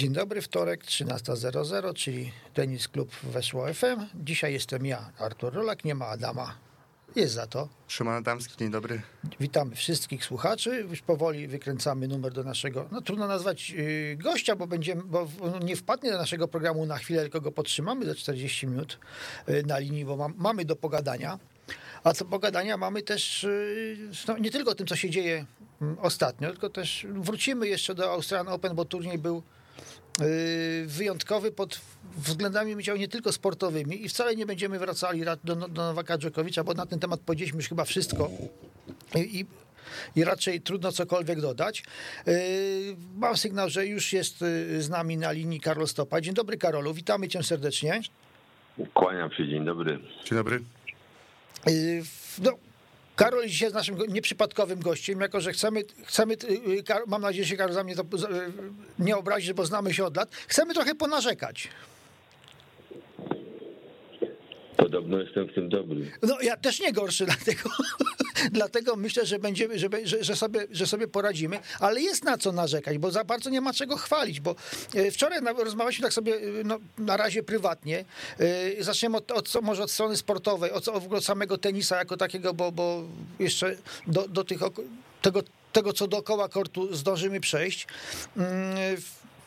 Dzień dobry, wtorek 13.00, czyli Tenis Klub Weszło FM. Dzisiaj jestem ja, Artur Rolak, nie ma Adama. Jest za to. Szymon Adamski, dzień dobry. Witamy wszystkich słuchaczy. Już powoli wykręcamy numer do naszego, no trudno nazwać yy, gościa, bo będziemy, bo nie wpadnie do naszego programu na chwilę, tylko go podtrzymamy za 40 minut yy, na linii, bo mam, mamy do pogadania. A co pogadania mamy też yy, no, nie tylko o tym, co się dzieje mm, ostatnio, tylko też wrócimy jeszcze do Australian Open, bo turniej był wyjątkowy pod względami nie tylko sportowymi i wcale nie będziemy wracali do, do Nowaka Dżokowicza, bo na ten temat powiedzieliśmy już chyba wszystko i, i raczej trudno cokolwiek dodać. Yy, mam sygnał, że już jest yy, z nami na linii Karol Stopa. Dzień dobry Karolu, witamy cię serdecznie. Kłaniam się, dzień dobry. Dzień dobry. No, Karol jest dzisiaj naszym nieprzypadkowym gościem, jako że chcemy, chcemy mam nadzieję, że się Karol za mnie nie obrazi, bo znamy się od lat, chcemy trochę ponarzekać. Podobno jestem w tym dobry. No ja też nie gorszy, dlatego, dlatego myślę, że będziemy, że, że, sobie, że sobie poradzimy, ale jest na co narzekać, bo za bardzo nie ma czego chwalić, bo e, wczoraj rozmawialiśmy tak sobie e, no, na razie prywatnie. E, zaczniemy od, od, może od strony sportowej, od, od samego tenisa jako takiego, bo, bo jeszcze do, do tych, tego, tego, co dookoła kortu zdążymy przejść. Mm,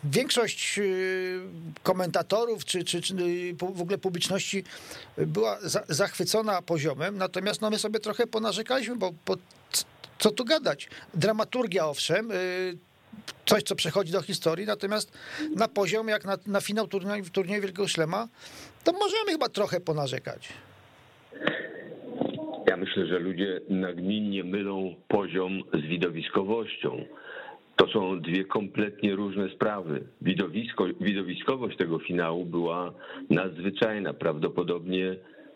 większość y, komentatorów czy, czy, czy, y, w ogóle publiczności była za, zachwycona poziomem, natomiast no my sobie trochę ponarzekaliśmy, bo, bo co tu gadać? Dramaturgia owszem, y, coś, co przechodzi do historii, natomiast na poziom, jak na, na finał turnieju, turnieju Wielkiego Szlema, to możemy chyba trochę ponarzekać. Ja myślę, że ludzie nagminnie mylą poziom z widowiskowością. To są dwie kompletnie różne sprawy. Widowisko, widowiskowość tego finału była nadzwyczajna. Prawdopodobnie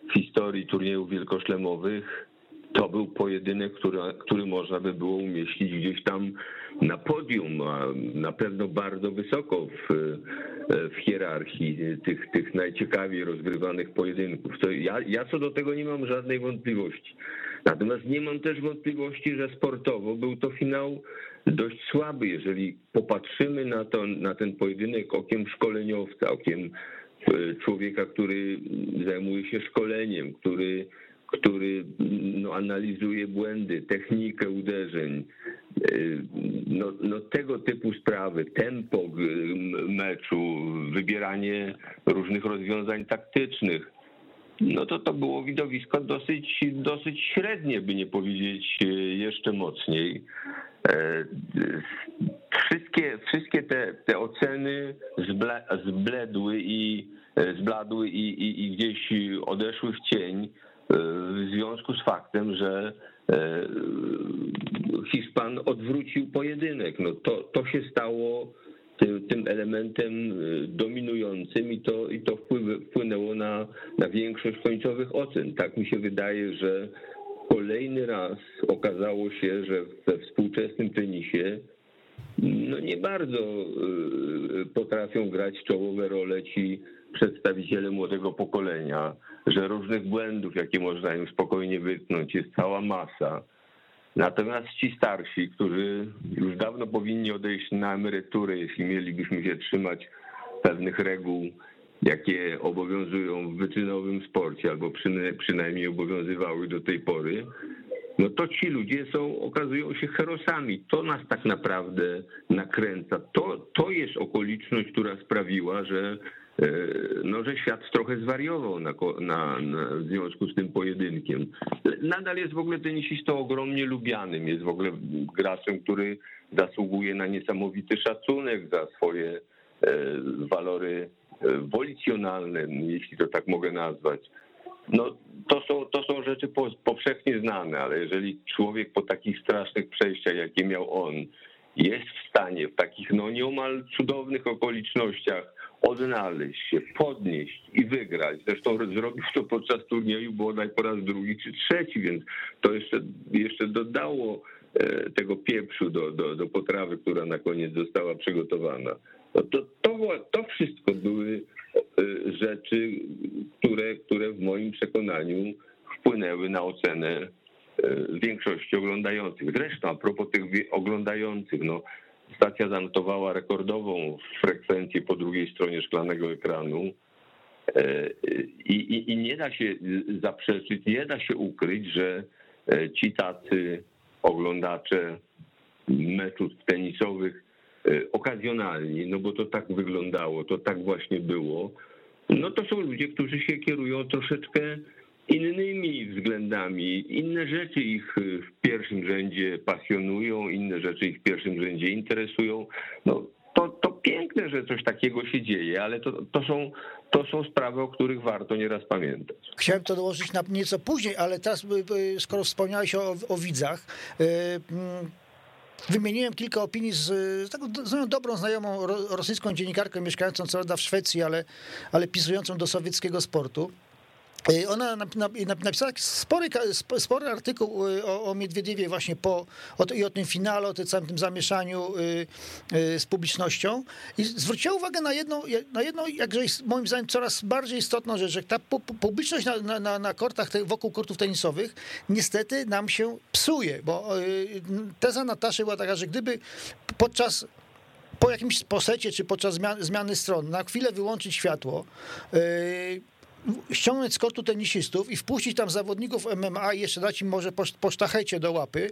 w historii turniejów wielkoszlemowych to był pojedynek, który, który można by było umieścić gdzieś tam na podium, a na pewno bardzo wysoko w, w hierarchii tych, tych najciekawiej rozgrywanych pojedynków. To ja, ja co do tego nie mam żadnej wątpliwości. Natomiast nie mam też wątpliwości, że sportowo był to finał dość słaby, jeżeli popatrzymy na, to, na ten pojedynek okiem szkoleniowca, okiem e, człowieka, który zajmuje się szkoleniem, który, który no, analizuje błędy, technikę uderzeń, e, no, no, tego typu sprawy, tempo meczu, wybieranie różnych rozwiązań taktycznych, no to to było widowisko dosyć, dosyć średnie, by nie powiedzieć e, jeszcze mocniej. E, wszystkie, wszystkie te, te oceny zble, zbledły i e, zbladły i, i, i gdzieś odeszły w cień w związku z faktem, że Hiszpan odwrócił pojedynek. No to, to się stało tym, tym elementem y, dominującym i to, i to wpłynęło na, na większość końcowych ocen. Tak mi się wydaje, że kolejny raz okazało się, że we współczesnym tenisie no nie bardzo y, potrafią grać czołowe role ci przedstawiciele młodego pokolenia, że różnych błędów, jakie można im spokojnie wytknąć, jest cała masa. Natomiast ci starsi, którzy już dawno powinni odejść na emeryturę, jeśli mielibyśmy się trzymać pewnych reguł, jakie obowiązują w wyczynowym sporcie, albo przynajmniej obowiązywały do tej pory, no to ci ludzie są, okazują się herosami. To nas tak naprawdę nakręca. To, to jest okoliczność, która sprawiła, że E, no, że świat trochę zwariował na, na, na, w związku z tym pojedynkiem. Nadal jest w ogóle tenisistą ogromnie lubianym, jest w ogóle graczem, który zasługuje na niesamowity szacunek za swoje e, walory e, wolicjonalne, jeśli to tak mogę nazwać. No, to są, to są rzeczy powszechnie znane, ale jeżeli człowiek po takich strasznych przejściach, jakie miał on, jest w stanie w takich no nieomal cudownych okolicznościach odnaleźć się, podnieść i wygrać. Zresztą zrobił to podczas turnieju bodaj po raz drugi czy trzeci, więc to jeszcze, jeszcze dodało e, tego pieprzu do, do, do potrawy, która na koniec została przygotowana. To, to, to wszystko były e, rzeczy, które, które w moim przekonaniu wpłynęły na ocenę e, większości oglądających. Zresztą a propos tych oglądających, no stacja zanotowała rekordową frekwencję po drugiej stronie szklanego ekranu. I, i, I, nie da się zaprzeczyć, nie da się ukryć, że ci tacy oglądacze meczów tenisowych okazjonalni, no bo to tak wyglądało, to tak właśnie było, no to są ludzie, którzy się kierują troszeczkę innymi względami. Inne rzeczy ich w pierwszym rzędzie pasjonują, inne rzeczy ich w pierwszym rzędzie interesują. No, to, to piękne, że coś takiego się dzieje, ale to, to, są, to są sprawy, o których warto nieraz pamiętać. Chciałem to dołożyć na nieco później, ale teraz, y, skoro wspomniałeś o, o widzach, yy, Wymieniłem kilka opinii z, z taką z dobrą, znajomą rosyjską dziennikarką mieszkającą co prawda w Szwecji, ale, ale pisującą do sowieckiego sportu. Ona napisała spory, spory artykuł y, o, o Miedwiediewie właśnie po, o, i o tym finale, o tym całym tym zamieszaniu y, y, z publicznością. I zwróciła uwagę na jedną, na jedną jakże moim zdaniem coraz bardziej istotną rzecz, że ta publiczność na, na, na kortach, wokół kortów tenisowych niestety nam się psuje, bo teza Nataszy była taka, że gdyby podczas po jakimś posecie, czy podczas zmiany stron na chwilę wyłączyć światło, ściągnąć z kortu tenisistów i wpuścić tam zawodników MMA i jeszcze dać im może po, po sztachecie do łapy,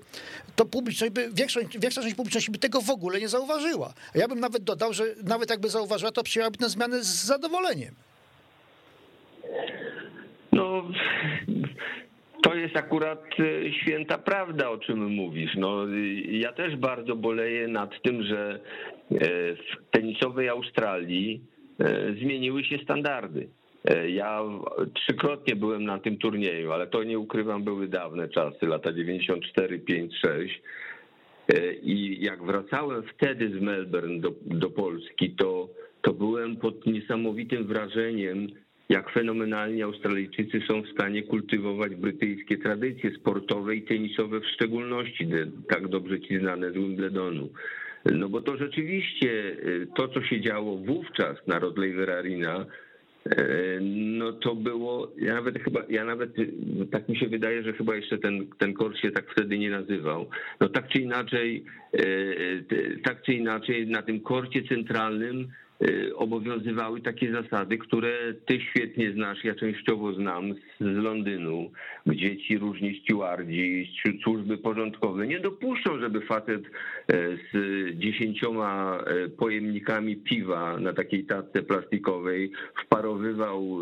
to publiczność by, większość, większa część publiczności by tego w ogóle nie zauważyła. A ja bym nawet dodał, że nawet jakby zauważyła, to przyjęłaby tę zmianę z zadowoleniem. No, to jest akurat e, święta prawda, o czym mówisz. No, ja też bardzo boleję nad tym, że e, w tenisowej Australii e, zmieniły się standardy. E, ja trzykrotnie byłem na tym turnieju, ale to nie ukrywam, były dawne czasy, lata 94, 5, 6. I jak wracałem wtedy z Melbourne do, do Polski, to, to byłem pod niesamowitym wrażeniem, jak fenomenalnie Australijczycy są w stanie kultywować brytyjskie tradycje sportowe i tenisowe w szczególności, tak dobrze ci znane z Wimbledonu. No bo to rzeczywiście e, to, co się działo wówczas na Rod Laver Arena, no to było, ja nawet chyba, ja nawet, tak mi się wydaje, że chyba jeszcze ten, ten kurs się tak wtedy nie nazywał. No tak czy inaczej, e, tak czy inaczej na tym korcie centralnym obowiązywały takie zasady, które ty świetnie znasz, ja częściowo znam z Londynu, gdzie ci różni stewardzi, służby porządkowe nie dopuszczą, żeby facet e, z dziesięcioma e, pojemnikami piwa na takiej tatce plastikowej wparowywał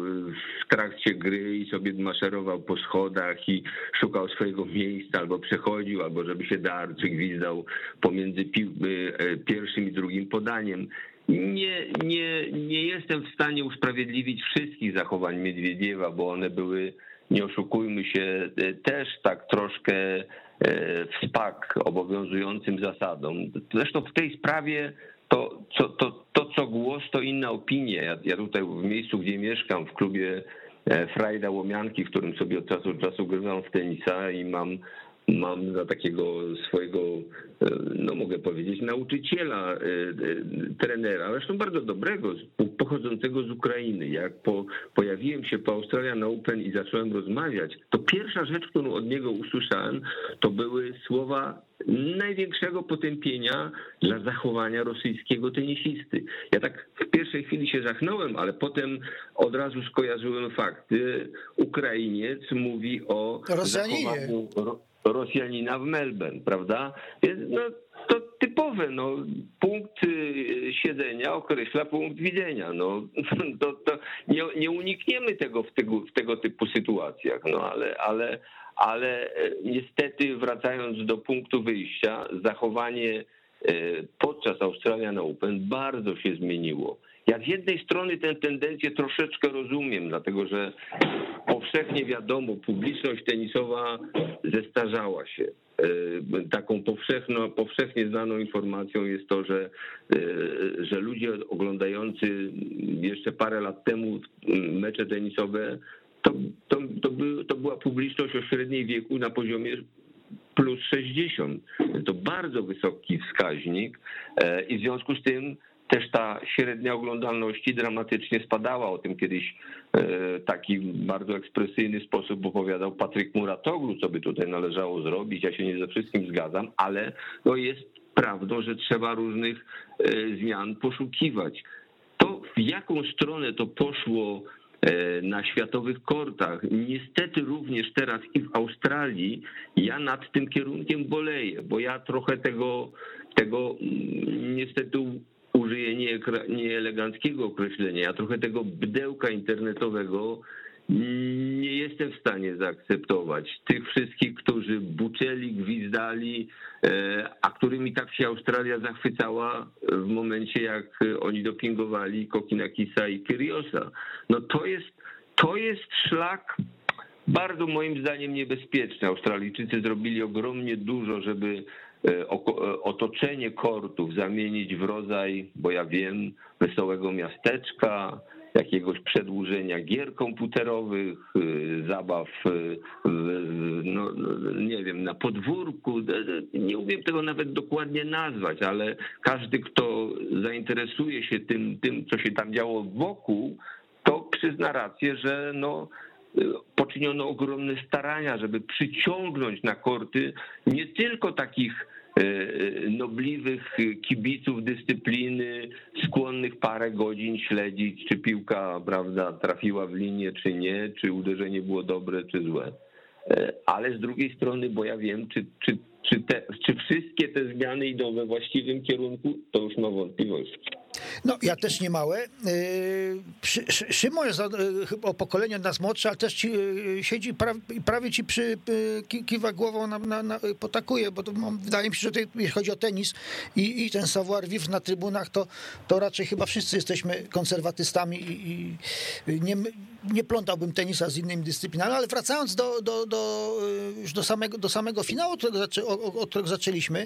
w trakcie gry i sobie maszerował po schodach i szukał swojego miejsca, albo przechodził, albo żeby się darł gwizdał pomiędzy e, pierwszym i drugim podaniem. Nie, nie, nie jestem w stanie usprawiedliwić wszystkich zachowań Miedwiediewa, bo one były, nie oszukujmy się, też tak troszkę e, w spak obowiązującym zasadom. Zresztą w tej sprawie to, co, to, to co głos, to inna opinia. Ja, ja tutaj w miejscu, gdzie mieszkam, w klubie e, Frajda Łomianki, w którym sobie od czasu do czasu grywam w tenisa i mam mam za takiego swojego, e, no mogę powiedzieć, nauczyciela, e, e, trenera, zresztą bardzo dobrego, pochodzącego z Ukrainy. Jak po, pojawiłem się po Australian Open i zacząłem rozmawiać, to pierwsza rzecz, którą od niego usłyszałem, to były słowa największego potępienia dla zachowania rosyjskiego tenisisty. Ja tak w pierwszej chwili się zachnąłem, ale potem od razu skojarzyłem fakty. Ukrainiec mówi o Rosjaninie. zachowaniu Rosjanina w Melbourne, prawda? No, to typowe, no, punkt y, siedzenia określa punkt widzenia. No, to, to nie, nie unikniemy tego w, tego w tego typu sytuacjach, no ale, ale, ale e, niestety wracając do punktu wyjścia, zachowanie e, podczas Australian Open bardzo się zmieniło. Ja z jednej strony tę tendencję troszeczkę rozumiem, dlatego że powszechnie wiadomo, publiczność tenisowa zestarzała się. E, taką powszechno, powszechnie znaną informacją jest to, że, e, że ludzie oglądający jeszcze parę lat temu mecze tenisowe, to, to, to, by, to była publiczność o średniej wieku na poziomie plus 60. To bardzo wysoki wskaźnik e, i w związku z tym też ta średnia oglądalności dramatycznie spadała. O tym kiedyś e, taki bardzo ekspresyjny sposób opowiadał Patryk Muratoglu, co by tutaj należało zrobić. Ja się nie ze wszystkim zgadzam, ale no jest prawdą, że trzeba różnych zmian poszukiwać. To w jaką stronę to poszło na światowych kortach. Niestety również teraz i w Australii ja nad tym kierunkiem boleję, bo ja trochę tego, tego mm, niestety użyję nieeleganckiego określenia, ja trochę tego bdełka internetowego nie jestem w stanie zaakceptować tych wszystkich, którzy buczeli, gwizdali, e, a którymi tak się Australia zachwycała w momencie, jak oni dopingowali Kokinakisa i Kyriosa. No to jest, to jest szlak bardzo moim zdaniem niebezpieczny. Australijczycy zrobili ogromnie dużo, żeby otoczenie kortów zamienić w rodzaj, bo ja wiem, wesołego miasteczka, jakiegoś przedłużenia gier komputerowych, y, zabaw, y, no, nie wiem, na podwórku. Nie umiem tego nawet dokładnie nazwać, ale każdy, kto zainteresuje się tym, tym co się tam działo wokół, to przyzna rację, że no, poczyniono ogromne starania, żeby przyciągnąć na korty nie tylko takich E, nobliwych kibiców dyscypliny, skłonnych parę godzin śledzić, czy piłka prawda, trafiła w linię, czy nie, czy uderzenie było dobre, czy złe. E, ale z drugiej strony, bo ja wiem, czy, czy, czy, te, czy wszystkie te zmiany idą we właściwym kierunku, to już mam wątpliwości. No, ja też nie małe. Y, Szymon jest o pokolenie od nas młodszy, ale też ci, y, siedzi i prawie ci przy, kiwa głową, na, na, na, potakuje, bo wydaje mi się, że tutaj, jeśli chodzi o tenis i, i ten savoir vivre na trybunach, to, to raczej chyba wszyscy jesteśmy konserwatystami i, i nie, nie plątałbym tenisa z innymi dyscyplinami, ale wracając do, do, do, już do, samego, do samego finału, od którego, od którego zaczęliśmy,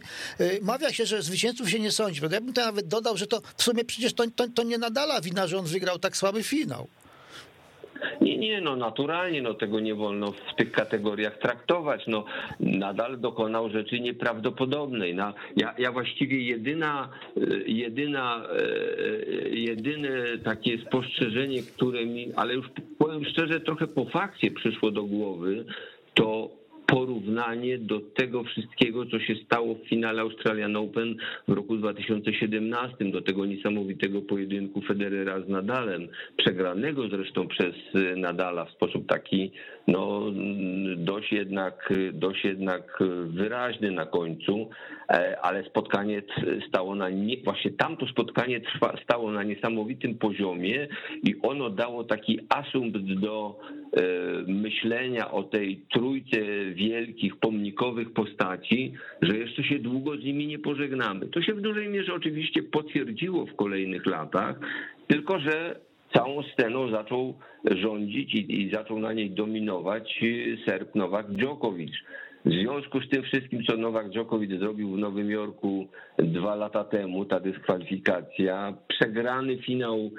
mawia się, że zwycięzców się nie sądzi. Ja bym to nawet dodał, że to w sumie przecież to, to, to nie nadala wina, że on wygrał tak słaby finał. Nie, nie, no naturalnie, no tego nie wolno w tych kategoriach traktować. No nadal dokonał rzeczy nieprawdopodobnej. No, ja, ja właściwie jedyna, jedyna, e, jedyne takie spostrzeżenie, które mi, ale już powiem szczerze, trochę po fakcie przyszło do głowy, to porównanie do tego wszystkiego, co się stało w finale Australian Open w roku 2017, do tego niesamowitego pojedynku Federera z Nadalem, przegranego zresztą przez Nadala w sposób taki no, dość, jednak, dość jednak wyraźny na końcu, e, ale spotkanie stało na, nie, właśnie tamto spotkanie trwa, stało na niesamowitym poziomie i ono dało taki asumpt do e, myślenia o tej trójce wielkich, pomnikowych postaci, że jeszcze się długo z nimi nie pożegnamy. To się w dużej mierze oczywiście potwierdziło w kolejnych latach, tylko że całą sceną zaczął rządzić i, i zaczął na niej dominować Serb Nowak Djokovic. W związku z tym wszystkim, co Nowak Djokovic zrobił w Nowym Jorku dwa lata temu, ta dyskwalifikacja, przegrany finał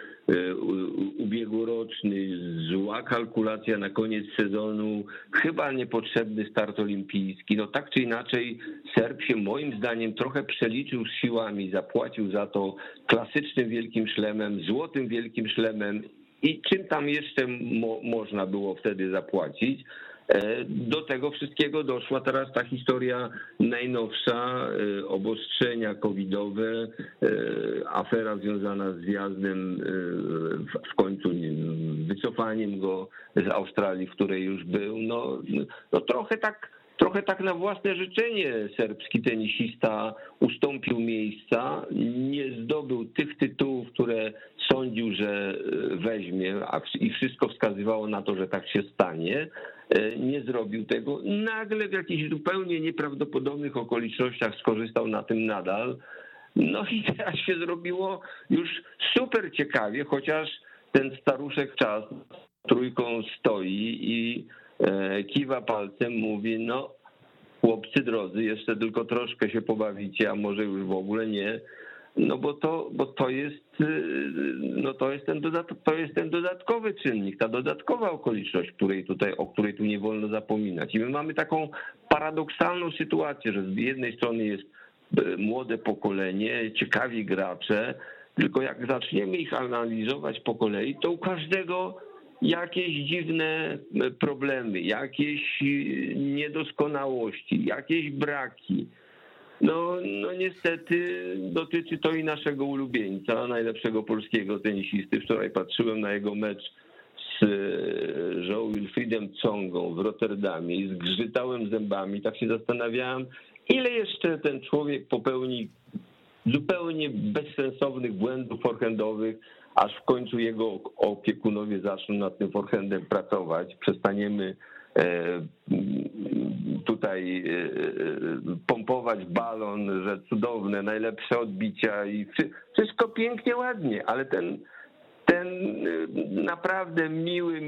ubiegłoroczny, zła kalkulacja na koniec sezonu, chyba niepotrzebny start olimpijski. No tak czy inaczej, Serb się moim zdaniem trochę przeliczył z siłami, zapłacił za to klasycznym wielkim szlemem, złotym wielkim szlemem i czym tam jeszcze mo można było wtedy zapłacić. E, do tego wszystkiego doszła teraz ta historia najnowsza, e, obostrzenia covidowe, e, afera związana z wjazdem w końcu wycofaniem go z Australii, w której już był. No, no trochę tak trochę tak na własne życzenie serbski tenisista ustąpił miejsca, nie zdobył tych tytułów, które sądził, że weźmie, i wszystko wskazywało na to, że tak się stanie. E, nie zrobił tego. Nagle w jakichś zupełnie nieprawdopodobnych okolicznościach skorzystał na tym nadal. No i teraz się zrobiło już super ciekawie, chociaż ten staruszek czas trójką stoi i e, kiwa palcem, mówi, no chłopcy drodzy, jeszcze tylko troszkę się pobawicie, a może już w ogóle nie. No bo to, bo to jest, y, no to jest, ten to jest ten dodatkowy czynnik, ta dodatkowa okoliczność, której tutaj, o której tu nie wolno zapominać. I my mamy taką paradoksalną sytuację, że z jednej strony jest y, młode pokolenie, ciekawi gracze, tylko jak zaczniemy ich analizować po kolei, to u każdego jakieś dziwne y, problemy, jakieś niedoskonałości, jakieś braki No, no niestety dotyczy to i naszego ulubieńca, najlepszego polskiego tenisisty. Wczoraj patrzyłem na jego mecz z Joe Wilfriedem Congą w Rotterdamie i zgrzytałem zębami. Tak się zastanawiałem, ile jeszcze ten człowiek popełni zupełnie bezsensownych błędów forehandowych, aż w końcu jego opiekunowie zaczną nad tym forehandem pracować. Przestaniemy e, tutaj e, e, pompować balon, że cudowne, najlepsze odbicia i wszystko pięknie, ładnie, ale ten ten naprawdę miły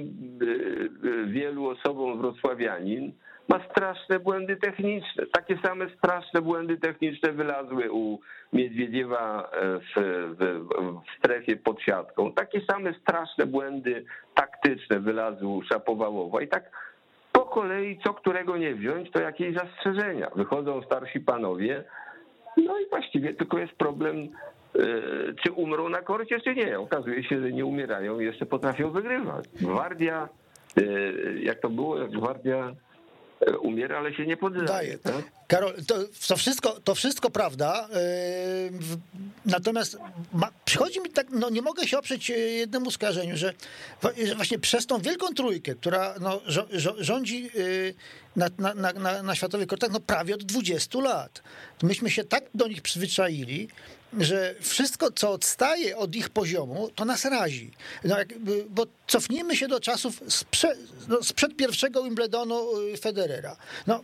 wielu osobom wrocławianin ma straszne błędy techniczne. Takie same straszne błędy techniczne wylazły u Miedwiediewa e, w, w, w strefie pod siatką. Takie same straszne błędy taktyczne wylazły u Szapowałowa. I tak po kolei, co którego nie wziąć, to jakieś zastrzeżenia. Wychodzą starsi panowie, no i właściwie tylko jest problem, e, czy umrą na korcie, czy nie. Okazuje się, że nie umierają jeszcze potrafią wygrywać. Gwardia, e, jak to było, jak Gwardia umiera, ale się nie poddaje. Tak? Karol, to, to, wszystko, to wszystko prawda, yy, natomiast ma, przychodzi mi tak, no nie mogę się oprzeć yy, jednemu skażeniu, że, właśnie przez tą wielką trójkę, która no, rządzi na, na, na, na światowych kortach no, prawie od 20 lat, myśmy się tak do nich przyzwyczaili, że wszystko, co odstaje od ich poziomu, to nas razi. No jakby, bo cofnijmy się do czasów sprzed, no sprzed pierwszego Wimbledonu Federera. No,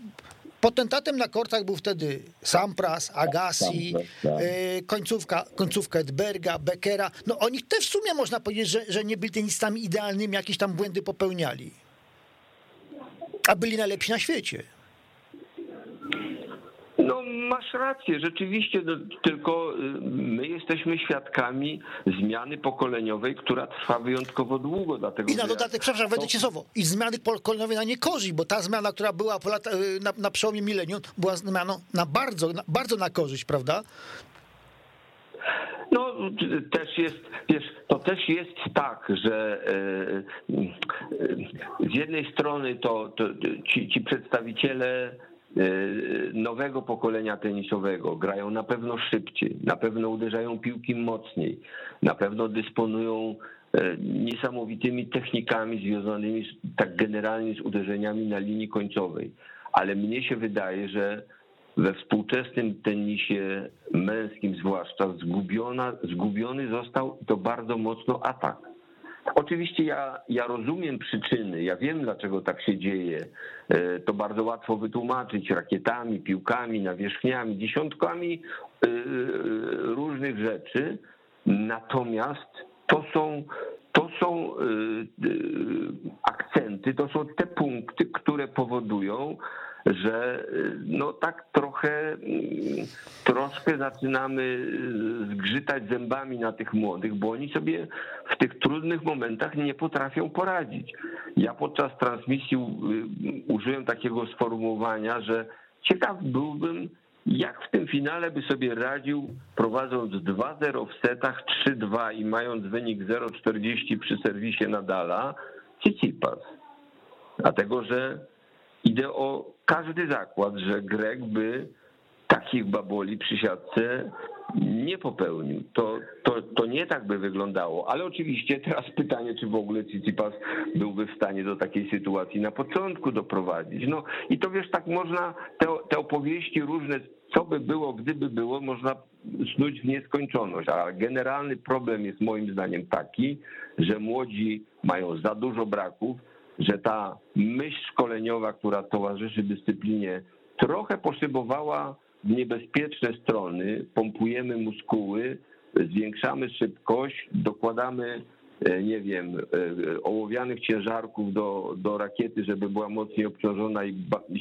Potentatem na kortach był wtedy Sampras, Agassi, tak. E, końcówka, końcówka Edberga, Beckera. No oni też w sumie można powiedzieć, że, że nie byli tenistami idealnymi, jakieś tam błędy popełniali. A byli najlepsi na świecie. No masz rację, rzeczywiście, no, tylko y, my jesteśmy świadkami zmiany pokoleniowej, która trwa wyjątkowo długo. Dlatego, I na dodatek, przepraszam, wejdę ci słowo, i zmiany pokoleniowej na niekorzyść, bo ta zmiana, która była po lata, y, na, na przełomie milenium, była zmianą na bardzo, na, bardzo na korzyść, prawda? No też jest, wiesz, to też jest tak, że e, z jednej strony to, to ci, ci przedstawiciele nowego pokolenia tenisowego. Grają na pewno szybciej, na pewno uderzają piłki mocniej, na pewno dysponują e, niesamowitymi technikami związanymi z, tak generalnie z uderzeniami na linii końcowej. Ale mnie się wydaje, że we współczesnym tenisie męskim zwłaszcza zgubiona, zgubiony został to bardzo mocno atak Oczywiście ja, ja rozumiem przyczyny, ja wiem dlaczego tak się dzieje. E, to bardzo łatwo wytłumaczyć rakietami, piłkami, nawierzchniami, dziesiątkami e, różnych rzeczy. Natomiast to są, to są e, akcenty, to są te punkty, które powodują, że no tak trochę, mm, troszkę zaczynamy zgrzytać zębami na tych młodych, bo oni sobie w tych trudnych momentach nie potrafią poradzić. Ja podczas transmisji użyłem takiego sformułowania, że ciekaw byłbym, jak w tym finale by sobie radził, prowadząc 2-0 w setach, 3-2 i mając wynik 0-40 przy serwisie Nadala, Tsitsipas. Dlatego, że idę o każdy zakład, że Grek by takich baboli przy siatce nie popełnił. To, to, to nie tak by wyglądało. Ale oczywiście teraz pytanie, czy w ogóle Tsitsipas byłby w stanie do takiej sytuacji na początku doprowadzić. No i to wiesz, tak można te, te opowieści różne, co by było, gdyby było, można snuć w nieskończoność. A generalny problem jest moim zdaniem taki, że młodzi mają za dużo braków, że ta myśl szkoleniowa, która towarzyszy dyscyplinie, trochę poszybowała w niebezpieczne strony. Pompujemy muskuły, zwiększamy szybkość, dokładamy, e, nie wiem, e, ołowianych ciężarków do, do rakiety, żeby była mocniej obciążona i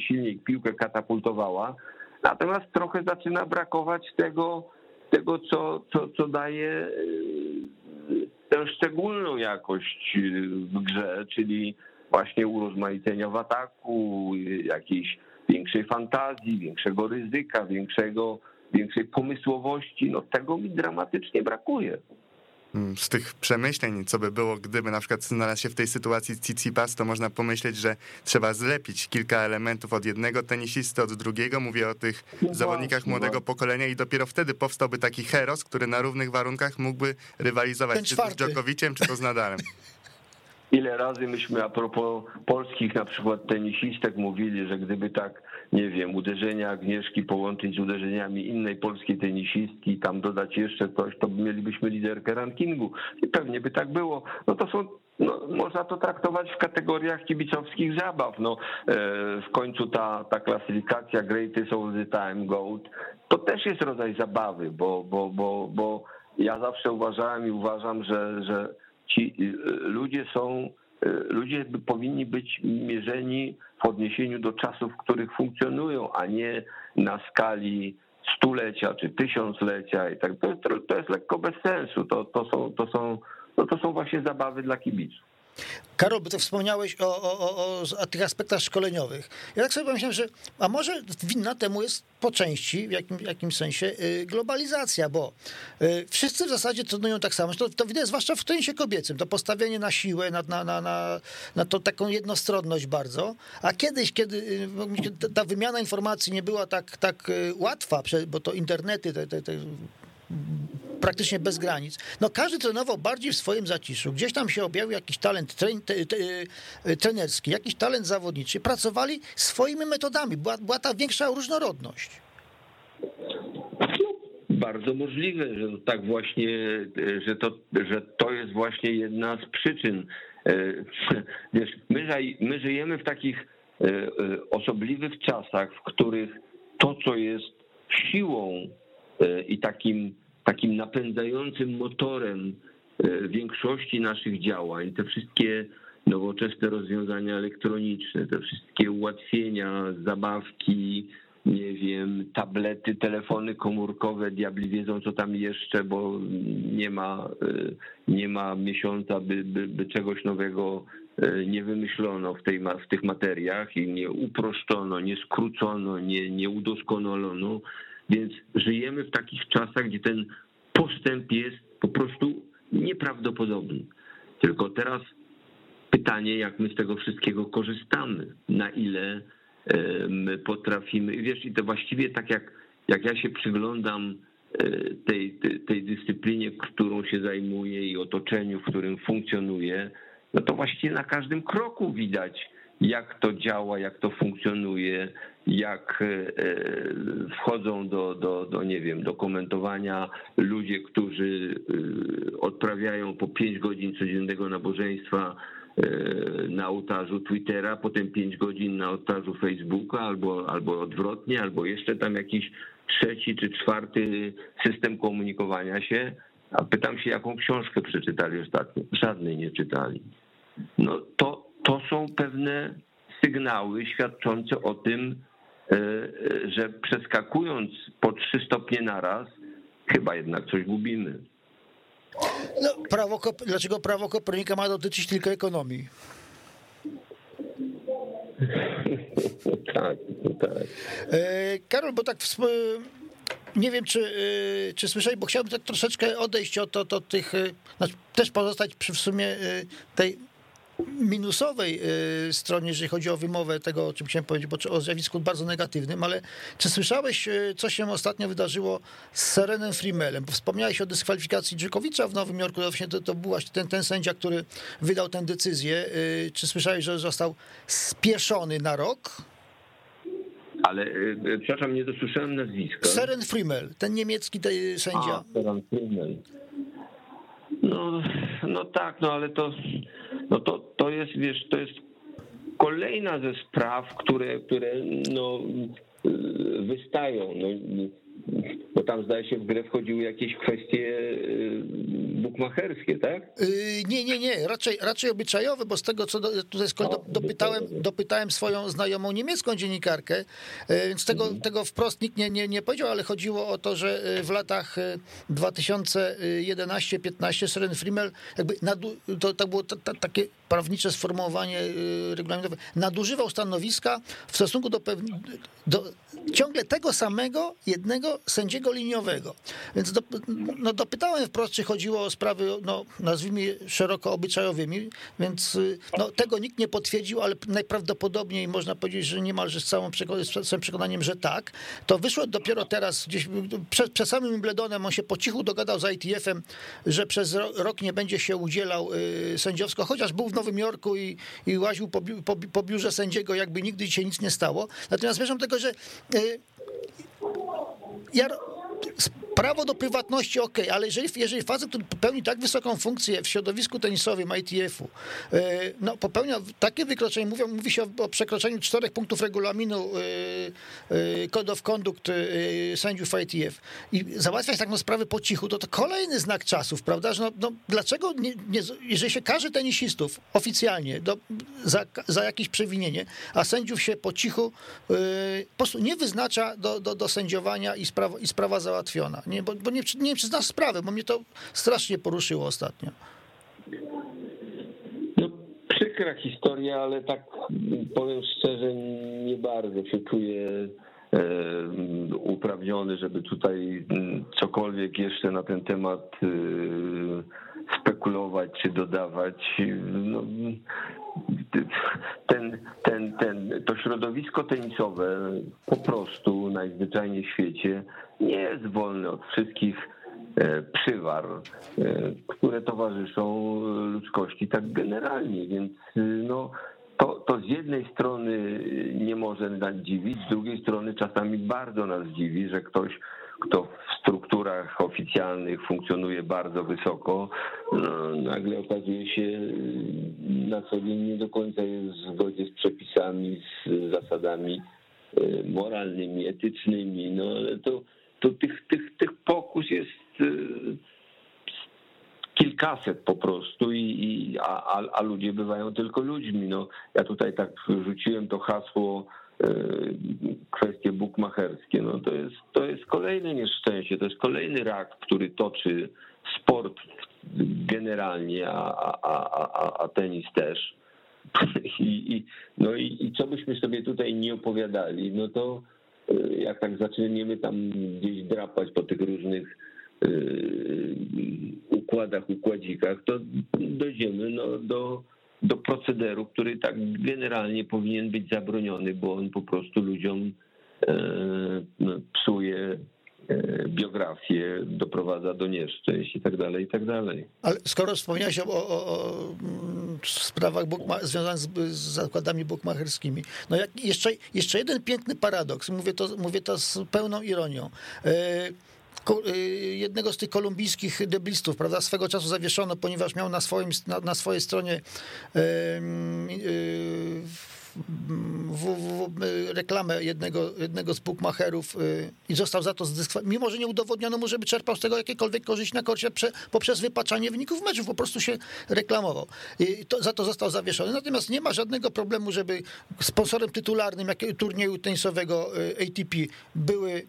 silniej piłkę katapultowała. Natomiast trochę zaczyna brakować tego, tego co, co, co daje e, tę szczególną jakość w grze, czyli właśnie urozmaicenia w ataku, jakiejś większej fantazji, większego ryzyka, większego, większej pomysłowości. No tego mi dramatycznie brakuje. mm, z tych przemyśleń, co by było, gdyby na przykład znalazł się w tej sytuacji Tsitsipas, to można pomyśleć, że trzeba zlepić kilka elementów od jednego tenisisty, od drugiego. Mówię o tych no zawodnikach właśnie, młodego właśnie. pokolenia i dopiero wtedy powstałby taki heros, który na równych warunkach mógłby rywalizować czy to z Dżokowiciem, czy to z Nadalem. Ile razy myśmy a propos polskich na przykład tenisistek mówili, że gdyby tak, nie wiem, uderzenia Agnieszki połączyć z uderzeniami innej polskiej tenisistki tam dodać jeszcze coś, to mielibyśmy liderkę rankingu. I pewnie by tak było. No to są no, można to traktować w kategoriach kibicowskich zabaw. No, e, w końcu ta, ta klasyfikacja Greatest All the Time Gold to też jest rodzaj zabawy, bo, bo, bo, bo ja zawsze uważałem i uważam, że, że ci y, ludzie są, y, ludzie powinni być mierzeni w odniesieniu do czasów, w których funkcjonują, a nie na skali stulecia czy tysiąclecia i tak. To jest, to jest lekko bez sensu. To, to, są, to, są, no to są właśnie zabawy dla kibiców. Karol, bo ty wspomniałeś o, o, o, o, tych aspektach szkoleniowych. Ja tak sobie pomyślałem, że a może winna temu jest po części, w jakim, jakimś sensie, y, globalizacja, bo y, wszyscy w zasadzie trenują tak samo. To, to widać zwłaszcza w tenisie kobiecym, to postawienie na siłę, na, na, na, na, na to taką jednostronność bardzo. A kiedyś, kiedy y, ta wymiana informacji nie była tak, tak łatwa, bo to internety, te, te, te praktycznie bez granic. No każdy trenował bardziej w swoim zaciszu. Gdzieś tam się objawił jakiś talent te, te, e, trenerski, jakiś talent zawodniczy. Pracowali swoimi metodami. Była, była ta większa różnorodność. Bardzo możliwe, że tak właśnie, że to, że to jest właśnie jedna z przyczyn. E, wiesz, my, my żyjemy w takich e, osobliwych czasach, w których to, co jest siłą i takim takim napędzającym motorem e, większości naszych działań, te wszystkie nowoczesne rozwiązania elektroniczne, te wszystkie ułatwienia, zabawki, nie wiem, tablety, telefony komórkowe, diabli wiedzą co tam jeszcze, bo nie ma, e, nie ma miesiąca, by, by, by czegoś nowego e, nie wymyślono w, tej, w tych materiach i nie uproszczono, nie skrócono, nie, nie udoskonalono. Więc żyjemy w takich czasach, gdzie ten postęp jest po prostu nieprawdopodobny. Tylko teraz pytanie, jak my z tego wszystkiego korzystamy, na ile my potrafimy. Wiesz, i to właściwie tak jak, jak ja się przyglądam e, tej, tej, tej dyscyplinie, którą się zajmuję i otoczeniu, w którym funkcjonuję, no to właściwie na każdym kroku widać, jak to działa, jak to funkcjonuje, jak e, wchodzą do, do, do, nie wiem, do komentowania ludzie, którzy e, odprawiają po 5 godzin codziennego nabożeństwa e, na ołtarzu Twittera, potem 5 godzin na ołtarzu Facebooka, albo, albo odwrotnie, albo jeszcze tam jakiś trzeci czy czwarty system komunikowania się. A pytam się, jaką książkę przeczytali ostatnio? Żadnej nie czytali. No to, to są pewne sygnały świadczące o tym, E, e, że przeskakując po trzy stopnie naraz, chyba jednak coś gubimy. No, prawo, dlaczego prawo Kopernika ma dotyczyć tylko ekonomii? tak, tak. E, Karol, bo tak nie wiem, czy, czy słyszałeś, bo chciałbym tak troszeczkę odejść od, od, od tych, znaczy też pozostać przy w sumie tej minusowej y, stronie, jeżeli chodzi o wymowę tego, o czym chciałem powiedzieć, bo o zjawisku bardzo negatywnym, ale czy słyszałeś, y, co się ostatnio wydarzyło z Serenem Frimelem? Bo wspomniałeś o dyskwalifikacji Dżykowicza w Nowym Jorku, to to, to był właśnie ten, ten sędzia, który wydał tę decyzję. Y, czy słyszałeś, że został spieszony na rok? Ale, przepraszam, nie dosłyszałem nazwiska. Seren Frimmel, ten niemiecki sędzia. A, Seren Frimmel. No, no tak, no ale to, no to, to jest, wiesz, to jest kolejna ze spraw, które, które no, wystają. No, bo tam zdaje się w grę wchodziły jakieś kwestie y, bukmacherskie, tak? Yy, nie, nie, nie, raczej, raczej obyczajowe, bo z tego, co do, tutaj do, dopytałem, dopytałem swoją znajomą niemiecką dziennikarkę, yy, więc tego, mhm. tego wprost nikt nie, nie, nie powiedział, ale chodziło o to, że yy, w latach 2011-15 Seren Frimmel jakby nadu, to, to było to, to, takie prawnicze sformułowanie regulaminowe, nadużywał stanowiska w stosunku do, do ciągle tego samego jednego sędziego, liniowego. Więc do, no, dopytałem wprost, czy chodziło o sprawy, no, nazwijmy szeroko obyczajowymi, więc y, no, tego nikt nie potwierdził, ale najprawdopodobniej można powiedzieć, że niemalże z całym, przekonaniem, że tak. To wyszło dopiero teraz, gdzieś przed, przed samym Wimbledonem on się po cichu dogadał z ITF-em, że przez rok nie będzie się udzielał y, sędziowsko, chociaż był w Nowym Jorku i, i łaził po, po, po biurze sędziego, jakby nigdy się nic nie stało. Natomiast zmierzam tego, że y, ja prawo do prywatności ok, ale jeżeli, jeżeli facet, który pełni tak wysoką funkcję w środowisku tenisowym ITF-u, e, no, popełnia takie wykroczenie, mówią, mówi się o, o przekroczeniu czterech punktów regulaminu e, e, Code of Conduct sędziów ITF i załatwiać taką sprawę po cichu, to to kolejny znak czasów, prawda, że no, no dlaczego, nie, nie, jeżeli się każe tenisistów oficjalnie do, za, za jakieś przewinienie, a sędziów się po cichu po prostu nie wyznacza do, do, do sędziowania i sprawa, i sprawa załatwiona. Nie, bo, bo nie, nie sprawę, bo mnie to strasznie poruszyło ostatnio. No, przykra historia, ale tak powiem szczerze, nie bardzo się czuję e, uprawniony, żeby tutaj mm, cokolwiek jeszcze na ten temat e, spekulować czy dodawać. No, ten, ten, ten, to środowisko tenisowe po prostu najzwyczajniej w świecie nie jest wolne od wszystkich e, przywar, e, które towarzyszą ludzkości tak generalnie, więc e, no, to, to z jednej strony nie może nas dziwić, z drugiej strony czasami bardzo nas dziwi, że ktoś kto w strukturach oficjalnych funkcjonuje bardzo wysoko, no, nagle okazuje się na co dzień nie do końca jest w zgodzie z przepisami, z zasadami e, moralnymi, etycznymi, no ale to, to tych, tych, tych pokus jest e, kilkaset po prostu, i, i a, a, ludzie bywają tylko ludźmi. No, ja tutaj tak rzuciłem to hasło kwestie bukmacherskie. No to, jest, to jest kolejne nieszczęście, to jest kolejny rak, który toczy sport generalnie, a, a, a, a tenis też. I, i, no i, i co byśmy sobie tutaj nie opowiadali, no to e, jak tak zaczniemy tam gdzieś drapać po tych różnych e, układach, układzikach, to dojdziemy no, do do procederu, który tak generalnie powinien być zabroniony, bo on po prostu ludziom e, no, psuje e, biografię, doprowadza do nieszczęść i tak dalej, i tak dalej. Ale skoro wspomniałeś o, o, o sprawach związanych z, z, zakładami bukmacherskimi, no jak jeszcze, jeszcze jeden piękny paradoks, mówię to, mówię to z pełną ironią. E, Y, jednego z tych kolumbijskich deblistów, prawda, swego czasu zawieszono, ponieważ miał na, swoim, na, na swojej stronie yy, yy, w, w, reklamę jednego, jednego z bookmacherów y, i został za to zdyskwalifikowany, mimo że nie udowodniono mu, żeby czerpał z tego jakiekolwiek korzyść na korcie poprzez wypaczanie wyników meczów, po prostu się reklamował. I to, za to został zawieszony. Natomiast nie ma żadnego problemu, żeby sponsorem tytularnym jak, turnieju tenisowego y, ATP były,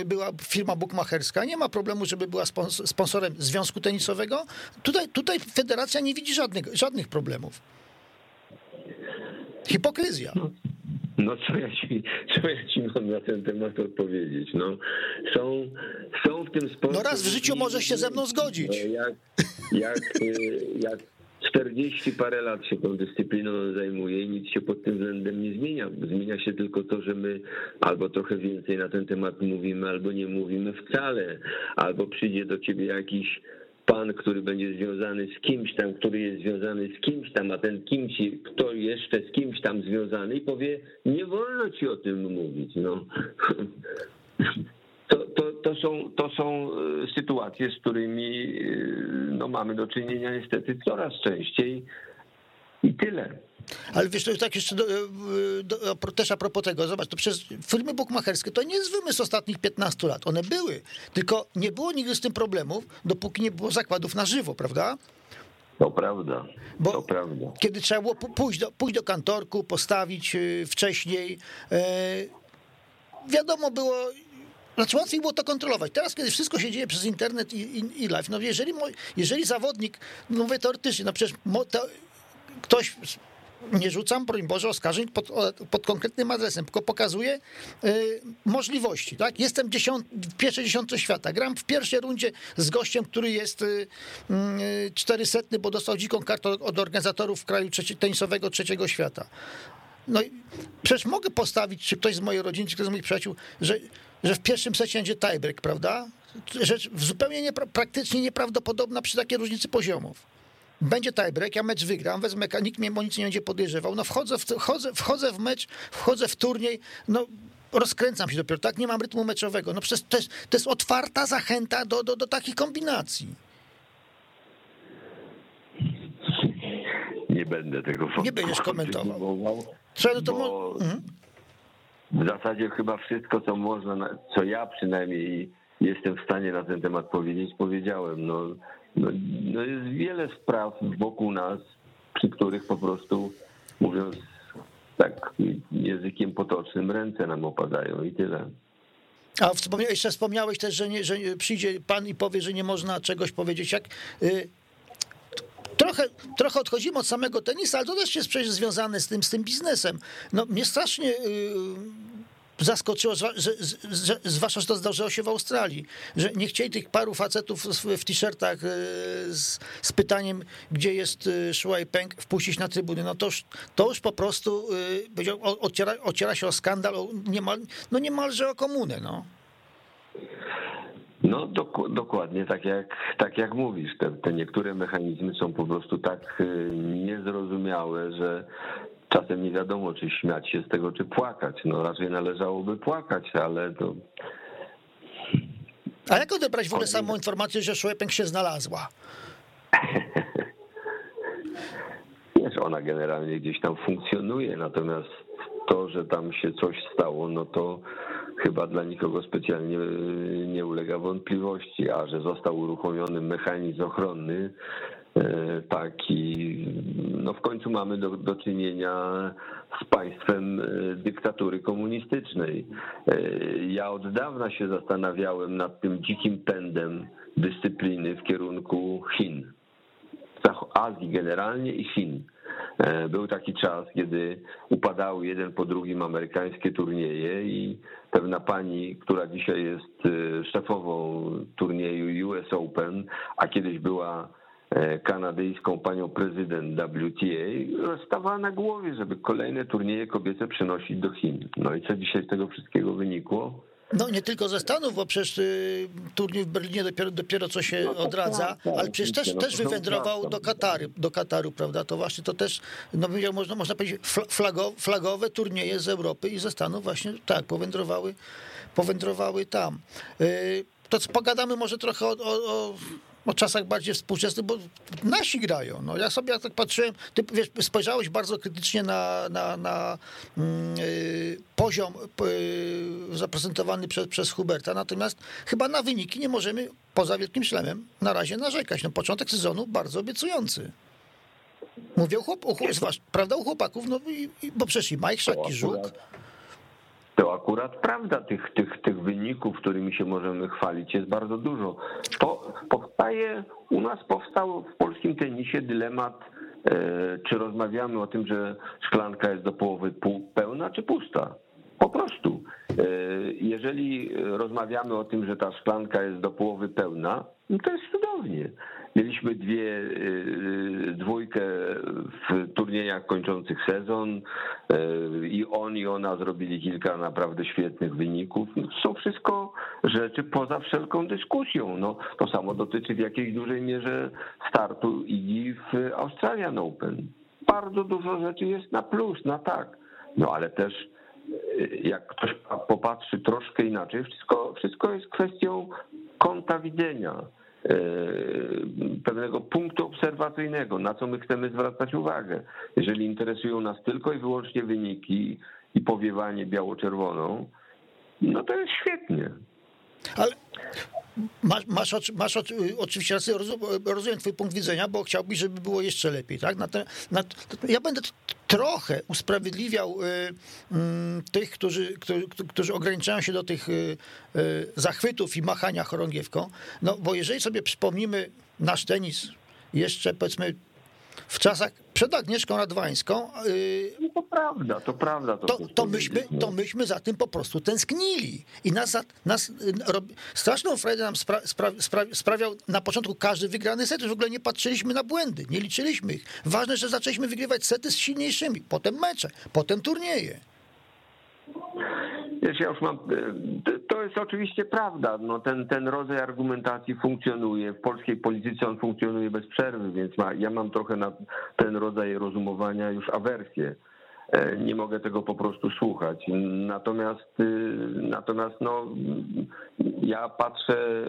y, była firma bookmacherska. Nie ma problemu, żeby była sponsorem związku tenisowego. Tutaj, tutaj federacja nie widzi żadnych, żadnych problemów. Hipokryzja. No, no co ja ci, co ja ci mam na ten temat odpowiedzieć? No, są, są w tym sporcie... No raz w życiu możesz się ze mną zgodzić. No, jak, jak, y, jak 40 parę lat się tą dyscypliną zajmuje i nic się pod tym względem nie zmienia. Zmienia się tylko to, że my albo trochę więcej na ten temat mówimy, albo nie mówimy wcale, albo przyjdzie do ciebie jakiś pan, który będzie związany z kimś tam, który jest związany z kimś tam, a ten kimś, kto jeszcze z kimś tam związany powie, nie wolno ci o tym mówić. No. To, to, to, są, to są e, sytuacje, z którymi e, no, mamy do czynienia niestety coraz częściej i tyle. Ale wiesz, to tak jeszcze do, do, też a propos tego, zobacz, to przez firmy bukmacherskie to nie jest wymysł ostatnich 15 lat. One były, tylko nie było nigdy z tym problemów, dopóki nie było zakładów na żywo, prawda? To prawda. Bo to prawda. kiedy trzeba było pójść do, pójść do kantorku, postawić y, wcześniej, e, wiadomo było, znaczy łatwiej było to kontrolować. Teraz, kiedy wszystko się dzieje przez internet i, i, i live, no jeżeli, jeżeli zawodnik, no mówię teoretycznie, no przecież to, ktoś nie rzucam, broń Boże, oskarżeń pod, pod konkretnym adresem, tylko pokazuję y, możliwości. Tak? Jestem dziesiąt, w pierwszej dziesiątce świata. Gram w pierwszej rundzie z gościem, który jest y, y, 400, bo dostał dziką kartę od organizatorów kraju trzeci, tenisowego trzeciego świata. No przecież mogę postawić, czy ktoś z mojej rodziny, czy ktoś z moich przyjaciół, że, że w pierwszym secie będzie tiebreak, prawda? Rzecz zupełnie nie, praktycznie nieprawdopodobna przy takiej różnicy poziomów będzie tiebreak, ja mecz wygram, wezmę, nikt mnie nic nie będzie podejrzewał, no wchodzę w, wchodzę, wchodzę w mecz, wchodzę w turniej, no rozkręcam się dopiero, tak, nie mam rytmu meczowego, no przecież to jest, to jest otwarta zachęta do, do, do takich kombinacji. Nie będę tego Nie będziesz komentował. Trzeba, no to bo mhm. W zasadzie chyba wszystko, co można, co ja przynajmniej jestem w stanie na ten temat powiedzieć, powiedziałem. No, no, no jest wiele spraw wokół nas, przy których po prostu, mówiąc tak językiem potocznym, ręce nam opadają i tyle. A wspomniałeś, jeszcze wspomniałeś też, że, nie, że przyjdzie pan i powie, że nie można czegoś powiedzieć. Jak y, trochę, trochę odchodzimy od samego tenisa, ale to też jest przecież związane z tym, z tym biznesem. No, mnie strasznie y, zaskoczyło, zwłaszcza, że to zdarzyło się w Australii, że nie chcieli tych paru facetów w t-shirtach e, z, z, pytaniem, gdzie jest e, Shuai Peng, wpuścić na trybuny. No to już, to już po prostu e, ociera się o skandal, niemal, no niemalże o komunę. No. No dok dokładnie tak jak, tak jak mówisz, te, te niektóre mechanizmy są po prostu tak niezrozumiałe, że czasem nie wiadomo, czy śmiać się z tego, czy płakać. No raczej należałoby płakać, ale to... A jak odebrać w ogóle samą informację, że Szłepęk się znalazła? Wiesz, ona generalnie gdzieś tam funkcjonuje, natomiast to, że tam się coś stało, no to chyba dla nikogo specjalnie nie ulega wątpliwości, a że został uruchomiony mechanizm ochronny, E, taki, no w końcu mamy do, do czynienia z państwem e, dyktatury komunistycznej. E, ja od dawna się zastanawiałem nad tym dzikim pędem dyscypliny w kierunku Chin. Azji generalnie i Chin. Był taki czas, kiedy upadały jeden po drugim amerykańskie turnieje i pewna pani, która dzisiaj jest szefową turnieju US Open, a kiedyś była kanadyjską panią prezydent WTA stawała na głowie, żeby kolejne turnieje kobiece przenosić do Chin. No i co dzisiaj z tego wszystkiego wynikło? No nie tylko ze Stanów, bo przecież y, turniej w Berlinie dopiero, dopiero co się no, odradza, tak, ale przecież też, no, też wywędrował do Kataru, do Kataru, prawda? To właśnie to też, no można, można powiedzieć, flago, flagowe turnieje z Europy i ze Stanów właśnie tak, powędrowały, powędrowały tam. Y, to pogadamy może trochę o, o, o o czasach bardziej współczesnych, bo nasi grają. No, ja sobie tak patrzyłem, ty wiesz, spojrzałeś bardzo krytycznie na, na, na yy, poziom yy, zaprezentowany przez, przez Huberta, natomiast chyba na wyniki nie możemy, poza Wielkim Szlemem, na razie narzekać. No, początek sezonu bardzo obiecujący. Mówię o, chłop, o, prawda, u chłopaków, no, i, bo przecież i Majchrzak, i Żuk to akurat prawda, tych, tych, tych wyników, którymi się możemy chwalić, jest bardzo dużo. To powstaje, u nas powstał w polskim tenisie dylemat, e, czy rozmawiamy o tym, że szklanka jest do połowy pełna, czy pusta. Po prostu. E, jeżeli rozmawiamy o tym, że ta szklanka jest do połowy pełna, no to jest cudownie. Mieliśmy dwie, y, dwójkę w turniejach kończących sezon y, i on i ona zrobili kilka naprawdę świetnych wyników. No, są wszystko rzeczy poza wszelką dyskusją. No, to samo dotyczy w jakiejś dużej mierze startu i w Australian Open. Bardzo dużo rzeczy jest na plus, na tak. No ale też y, jak ktoś popatrzy troszkę inaczej, wszystko, wszystko jest kwestią kąta widzenia pewnego punktu obserwacyjnego, na co my chcemy zwracać uwagę. Jeżeli interesują nas tylko i wyłącznie wyniki i powiewanie biało-czerwoną, no to jest świetnie. Ale masz, masz, masz oczywiście rację, rozumiem twój punkt widzenia, bo chciałbyś, żeby było jeszcze lepiej, tak? Na te, na, ja będę trochę usprawiedliwiał y, y, tych, którzy, którzy, którzy ograniczają się do tych y, zachwytów i machania chorągiewką, no bo jeżeli sobie przypomnimy nasz tenis jeszcze powiedzmy w czasach przed Agnieszką Radwańską. No to prawda, to prawda. To, to, to myśmy, to myśmy za tym po prostu tęsknili. I nas, nas straszną frajdę nam spra, spra, spra, sprawiał na początku każdy wygrany set. W ogóle nie patrzyliśmy na błędy, nie liczyliśmy ich. Ważne, że zaczęliśmy wygrywać sety z silniejszymi, potem mecze, potem turnieje. Wiesz, ja już mam, e, to jest oczywiście prawda, no ten, ten rodzaj argumentacji funkcjonuje, w polskiej polityce on funkcjonuje bez przerwy, więc ma, ja mam trochę na ten rodzaj rozumowania już awersję. E, nie mogę tego po prostu słuchać. Natomiast, y, natomiast no, ja patrzę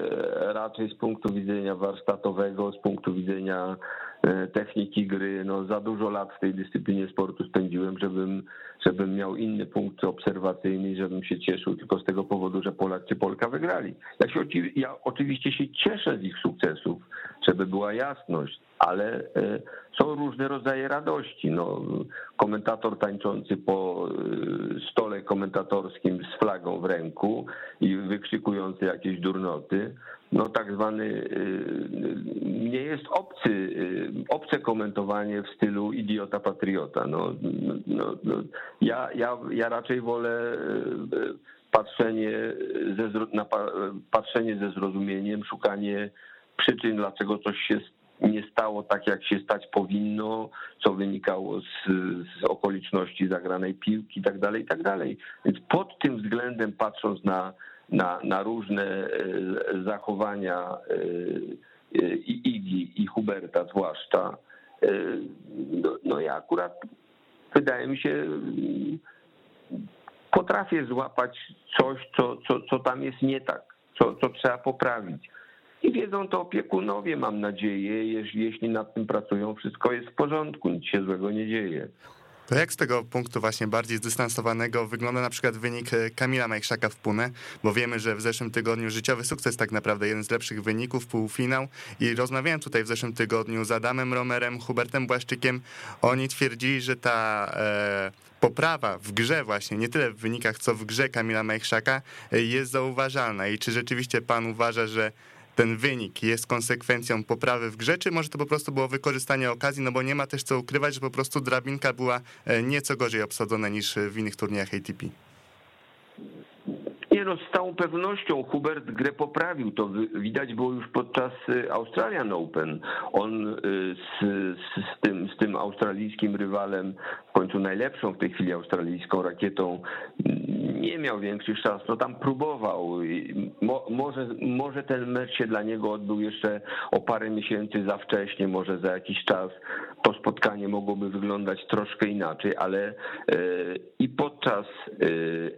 raczej z punktu widzenia warsztatowego, z punktu widzenia e, techniki gry. No, za dużo lat w tej dyscyplinie sportu spędziłem, żebym, żebym miał inny punkt obserwacyjny i żebym się cieszył tylko z tego powodu, że Polak czy Polka wygrali. Ja, się, ja oczywiście się cieszę z ich sukcesów, żeby była jasność ale e, są różne rodzaje radości. No, komentator tańczący po e, stole komentatorskim z flagą w ręku i wykrzykujący jakieś durnoty, no tak zwany e, nie jest obcy, obce komentowanie w stylu idiota patriota. No, no, no, ja, ja, ja raczej wolę patrzenie ze, na, patrzenie ze zrozumieniem, szukanie przyczyn, dlaczego coś się nie stało tak, jak się stać powinno, co wynikało z, z okoliczności zagranej piłki i tak dalej, i tak. Więc pod tym względem, patrząc na, na, na różne e, zachowania e, e, i Igi, i Huberta zwłaszcza, no, no ja akurat wydaje mi się, potrafię złapać coś, co, co, co tam jest nie tak, co, co trzeba poprawić. I wiedzą to opiekunowie, mam nadzieję, jeśli, jeśli nad tym pracują, wszystko jest w porządku, nic się złego nie dzieje. To jak z tego punktu właśnie bardziej zdystansowanego wygląda na przykład wynik e, Kamila Majchrzaka w Pune, bo wiemy, że w zeszłym tygodniu życiowy sukces tak naprawdę, jeden z lepszych wyników, półfinał. I rozmawiałem tutaj w zeszłym tygodniu z Adamem Romerem, Hubertem Błaszczykiem, oni twierdzili, że ta e, poprawa w grze właśnie, nie tyle w wynikach, co w grze Kamila Majchrzaka e, jest zauważalna. I czy rzeczywiście pan uważa, że ten wynik jest konsekwencją poprawy w grze, czy może to po prostu było wykorzystanie okazji, no bo nie ma też co ukrywać, że po prostu drabinka była e, nieco gorzej obsadzona niż w innych turniejach ATP. Nie no, z całą pewnością Hubert grę poprawił. To widać było już podczas y, Australian Open. On y, z, z, tym, z tym australijskim rywalem, w końcu najlepszą w tej chwili australijską rakietą, nie miał większych szans. No tam próbował. Mo, może, może ten mecz się dla niego odbył jeszcze o parę miesięcy za wcześnie, może za jakiś czas to spotkanie mogłoby wyglądać troszkę inaczej, ale y, i podczas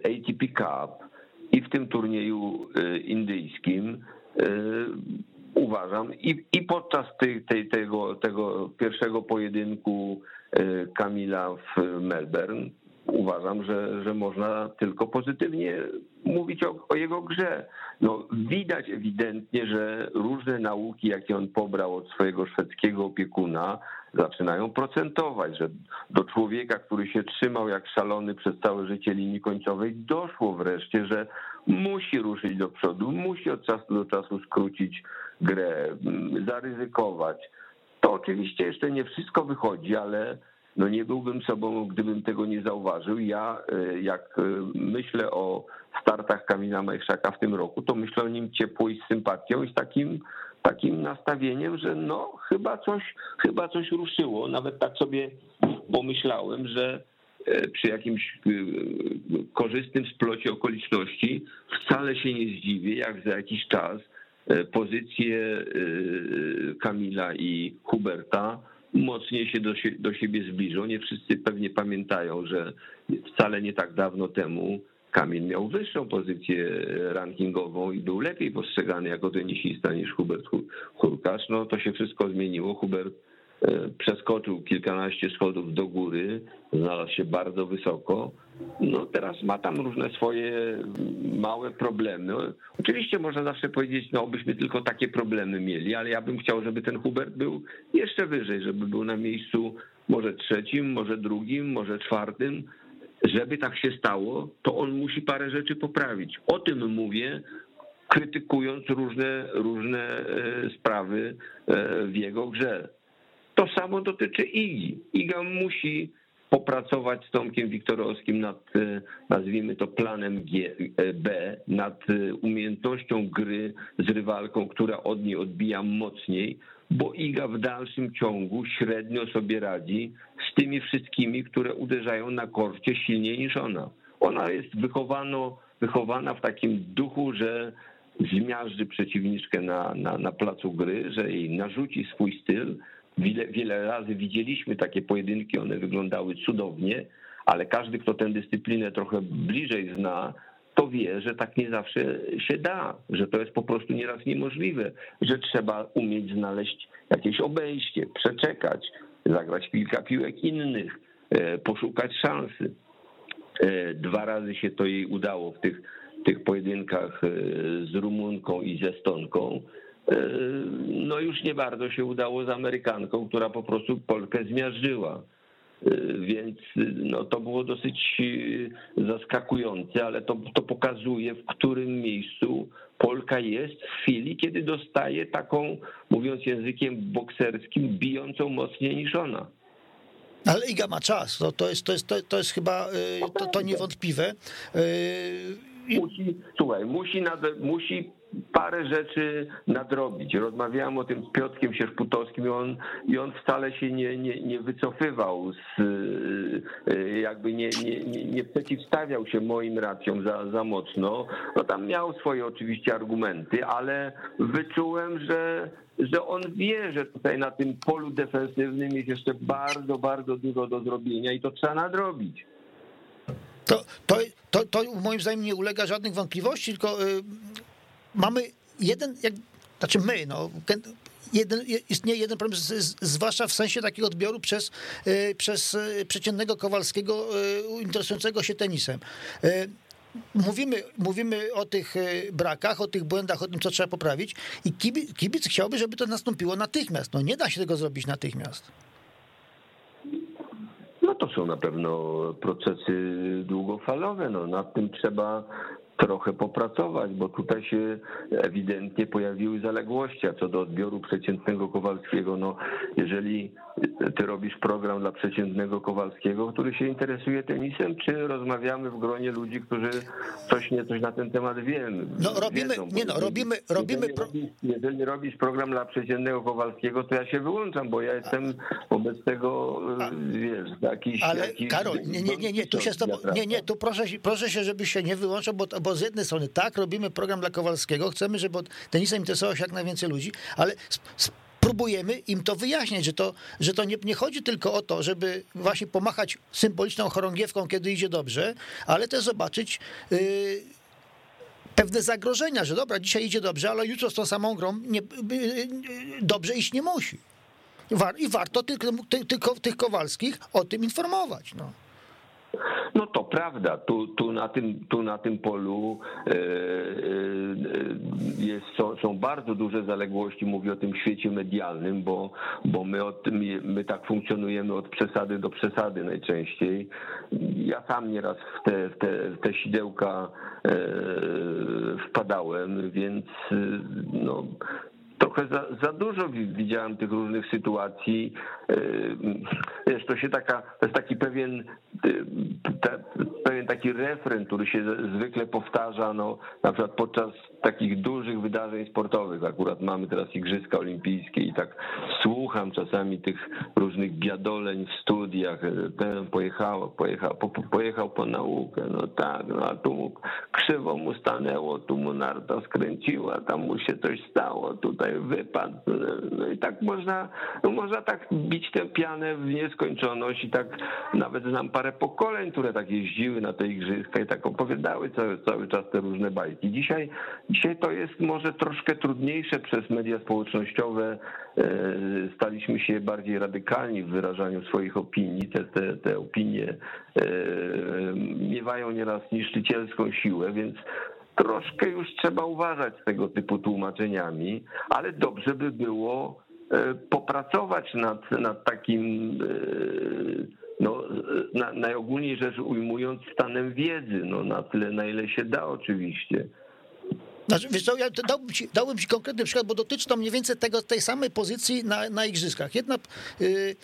ATP Cup i w tym turnieju y, indyjskim uważam i, i podczas tej, tego, tego pierwszego pojedynku Kamila w Melbourne uważam, że, że można tylko pozytywnie mówić o, o, jego grze. No, widać ewidentnie, że różne nauki, jakie on pobrał od swojego szwedzkiego opiekuna, zaczynają procentować, że do człowieka, który się trzymał jak szalony przez całe życie linii końcowej, doszło wreszcie, że musi ruszyć do przodu, musi od czasu do czasu skrócić grę, zaryzykować. To oczywiście jeszcze nie wszystko wychodzi, ale no nie byłbym sobą, gdybym tego nie zauważył. Ja, e, jak e, myślę o startach Kamila Majchrzaka w tym roku, to myślę o nim ciepło i z sympatią i z takim, takim nastawieniem, że no chyba coś, chyba coś ruszyło. Nawet tak sobie pomyślałem, że e, przy jakimś korzystnym splocie okoliczności wcale się nie zdziwię, jak za jakiś czas pozycje Kamila i Huberta mocniej się do, do siebie zbliżą. Nie wszyscy pewnie pamiętają, że wcale nie tak dawno temu Kamil miał wyższą pozycję rankingową i był lepiej postrzegany jako tenisista niż Hubert Hurkacz. No to się wszystko zmieniło. Hubert przeskoczył kilkanaście schodów do góry, znalazł się bardzo wysoko. No teraz ma tam różne swoje małe problemy. Oczywiście można zawsze powiedzieć, no byśmy tylko takie problemy mieli, ale ja bym chciał, żeby ten Hubert był jeszcze wyżej, żeby był na miejscu może trzecim, może drugim, może czwartym. Żeby tak się stało, to on musi parę rzeczy poprawić. O tym mówię, krytykując różne, różne e, sprawy e, w jego grze. To samo dotyczy IGI. IGA musi popracować z Tomkiem Wiktorowskim nad, e, nazwijmy to, planem G, e, B, nad e, umiejętnością gry z rywalką, która od niej odbija mocniej, bo Iga w dalszym ciągu średnio sobie radzi z tymi wszystkimi, które uderzają na korcie silniej niż ona. Ona jest wychowano, wychowana w takim duchu, że zmiażdży przeciwniczkę na, na, na placu gry, że jej narzuci swój styl, Wiele, wiele razy widzieliśmy takie pojedynki, one wyglądały cudownie, ale każdy, kto tę dyscyplinę trochę bliżej zna, to wie, że tak nie zawsze się da, że to jest po prostu nieraz niemożliwe, że trzeba umieć znaleźć jakieś obejście, przeczekać, zagrać kilka piłek innych, e, poszukać szansy. E, dwa razy się to jej udało w tych, tych pojedynkach e, z Rumunką i ze Stonką. E, no już nie bardzo się udało z Amerykanką, która po prostu Polkę zmiażdżyła. E, więc no, to było dosyć e, zaskakujące, ale to, to pokazuje, w którym miejscu Polka jest w chwili, kiedy dostaje taką, mówiąc językiem bokserskim, bijącą mocniej niż ona. Ale Iga ma czas, to, to, jest, to, jest, to, to jest chyba to, to niewątpliwe. Musi, słuchaj, musi, nad, musi parę rzeczy nadrobić. Rozmawiałem o tym z Piotrkiem Sierputowskim i on, i on wcale się nie, nie, nie wycofywał, z, y, jakby nie, nie, nie przeciwstawiał się moim racjom za, za mocno. No tam miał swoje oczywiście argumenty, ale wyczułem, że, że on wie, że tutaj na tym polu defensywnym jest jeszcze bardzo, bardzo dużo do zrobienia i to trzeba nadrobić. To, to, to, to moim zdaniem nie ulega żadnych wątpliwości, tylko y, mamy jeden, jak, znaczy my, no, jeden, istnieje jeden problem, zwłaszcza w sensie takiego odbioru przez, y, przez y, przeciętnego Kowalskiego interesującego się tenisem. Mówimy, mówimy o tych brakach, o tych błędach, o tym, co trzeba poprawić i kibic, kibic chciałby, żeby to nastąpiło natychmiast. No nie da się tego zrobić natychmiast. No to są na pewno procesy długofalowe. No, nad tym trzeba trochę popracować, bo tutaj się ewidentnie pojawiły zaległości, a co do odbioru przeciętnego Kowalskiego, no jeżeli ty robisz program dla przeciętnego Kowalskiego, który się interesuje tenisem, czy rozmawiamy w gronie ludzi, którzy coś nie coś na ten temat wiemy? No robimy, wiedzą, nie no, robimy, robimy... Jeżeli, robisz, jeżeli robisz program dla przeciętnego Kowalskiego, to ja się wyłączam, bo ja jestem wobec tego, a, wiesz, jakiś... Ale jakiś, Karol, nie, nie, nie, nie, tu się z tobą, nie, nie, tu proszę, proszę się, żebyś się nie wyłączał, bo, bo z jednej strony tak, robimy program dla Kowalskiego, chcemy, żeby tenisem interesowało się jak najwięcej ludzi, ale próbujemy im to wyjaśniać, że to, że to nie, nie chodzi tylko o to, żeby właśnie pomachać symboliczną chorągiewką, kiedy idzie dobrze, ale też zobaczyć yy, pewne zagrożenia, że dobra, dzisiaj idzie dobrze, ale jutro z tą samą grą nie, yy, dobrze iść nie musi. I warto tych, tych, tych Kowalskich o tym informować. No. No to prawda, tu, tu, na, tym, tu na tym polu e, e, jest, są, są bardzo duże zaległości, mówię o tym świecie medialnym, bo, bo my, od, my, my tak funkcjonujemy od przesady do przesady najczęściej. Ja sam nieraz w te, w te, w te sidełka e, wpadałem, więc no, trochę za, za dużo widziałem tych różnych sytuacji. Wiesz, to się taka, to jest taki pewien pewien taki refren, który się zwykle powtarza, no, na przykład podczas takich dużych wydarzeń sportowych. Akurat mamy teraz Igrzyska Olimpijskie i tak słucham czasami tych różnych biadoleń w studiach. Ten pojechał, pojechał, po, pojechał po naukę, no tak, no a tu mu krzywo mu stanęło, tu mu narta skręciła, tam mu się coś stało, tutaj wypadł. No i tak można, no można tak bić tę pianę w nieskończoność i tak nawet znam parę pokoleń, które tak jeździły na te igrzyska i tak opowiadały cały, cały czas te różne bajki. Dzisiaj, dzisiaj to jest może troszkę trudniejsze przez media społecznościowe. E, staliśmy się bardziej radykalni w wyrażaniu swoich opinii. Te, te, te opinie e, miewają nieraz niszczycielską siłę, więc troszkę już trzeba uważać z tego typu tłumaczeniami, ale dobrze by było e, popracować nad, nad takim no, na, najogólniej rzecz ujmując, stanem wiedzy, no, na tyle, na ile się da oczywiście. Znaczy, wiesz ja dałbym ci, dałbym ci konkretny przykład, bo dotyczy to mniej więcej tego, tej samej pozycji na, na igrzyskach. Jedna, yy,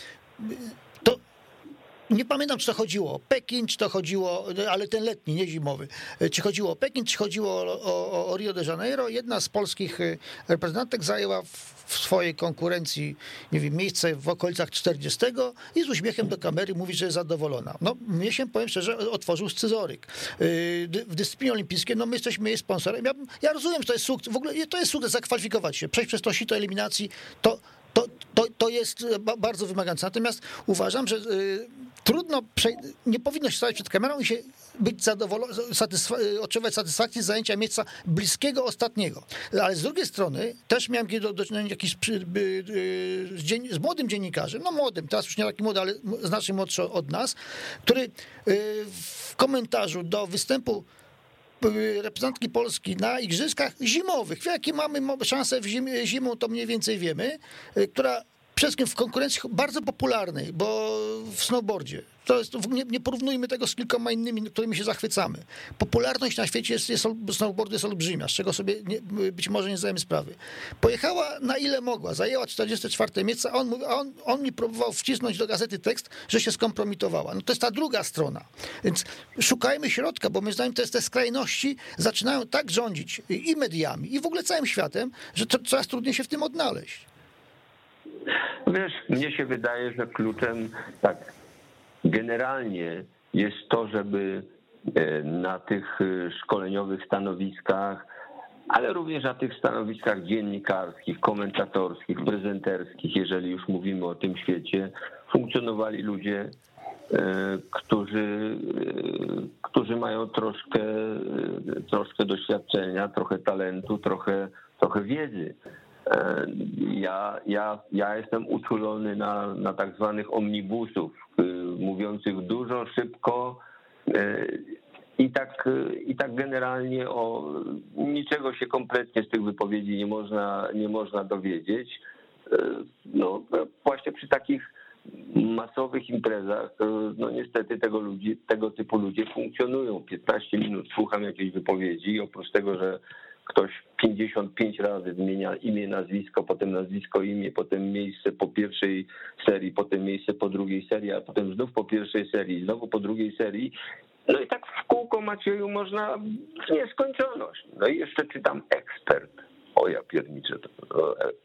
nie pamiętam, czy to chodziło o Pekin, czy to chodziło, ale ten letni, nie zimowy. Czy chodziło o Pekin, czy chodziło o, o, o Rio de Janeiro. Jedna z polskich reprezentantek zajęła w swojej konkurencji, nie wiem, miejsce w okolicach 40 i z uśmiechem do kamery mówi, że jest zadowolona. No, mnie się, powiem szczerze, otworzył scyzoryk. W dyscyplinie olimpijskiej, no my jesteśmy jej sponsorem. Ja, ja rozumiem, że to jest sukces, w ogóle to jest sukces zakwalifikować się, przejść przez to sito eliminacji, to, to, to, to jest bardzo wymagające. Natomiast uważam, że trudno, nie powinno się stać przed kamerą i się być zadowolony, satysfa odczuwać satysfakcję z zajęcia miejsca bliskiego ostatniego. Ale z drugiej strony też miałem do, do czynienia jakiś z, z młodym dziennikarzem, no młodym, teraz już nie taki młody, ale znacznie młodszy od nas, który w komentarzu do występu reprezentantki Polski na igrzyskach zimowych, jakie mamy szanse w zim, zimą, to mniej więcej wiemy, która wszystkim w konkurencji bardzo popularnej, bo w snowboardzie. To jest, nie, nie, porównujmy tego z kilkoma innymi, którymi się zachwycamy. Popularność na świecie jest, jest snowboardu jest olbrzymia, z czego sobie nie, być może nie zdajemy sprawy. Pojechała na ile mogła, zajęła 44 miejsce, a on, a on, on mi próbował wcisnąć do gazety tekst, że się skompromitowała. No to jest ta druga strona. Więc szukajmy środka, bo my zdaniem to jest te skrajności zaczynają tak rządzić i mediami, i w ogóle całym światem, że to, coraz trudniej się w tym odnaleźć. Wiesz, mnie się wydaje, że kluczem tak generalnie jest to, żeby e, na tych e, szkoleniowych stanowiskach, ale również na tych stanowiskach dziennikarskich, komentatorskich, prezenterskich, jeżeli już mówimy o tym świecie, funkcjonowali ludzie, e, którzy, którzy mają troszkę, troszkę doświadczenia, trochę talentu, trochę, trochę wiedzy. E, ja, ja, ja jestem uczulony na, na tak zwanych omnibusów, y, mówiących dużo, szybko e, i tak, i tak generalnie o niczego się kompletnie z tych wypowiedzi nie można, nie można dowiedzieć. E, no właśnie przy takich masowych imprezach, no niestety tego, ludzi, tego typu ludzie funkcjonują. 15 minut słucham jakiejś wypowiedzi, oprócz tego, że ktoś 55 razy wymienia imię, nazwisko, potem nazwisko, imię, potem miejsce po pierwszej serii, potem miejsce po drugiej serii, a potem znów po pierwszej serii, znowu po drugiej serii. No i tak w kółko Macieju można w nieskończoność. No i jeszcze czytam ekspert. O ja pierniczę,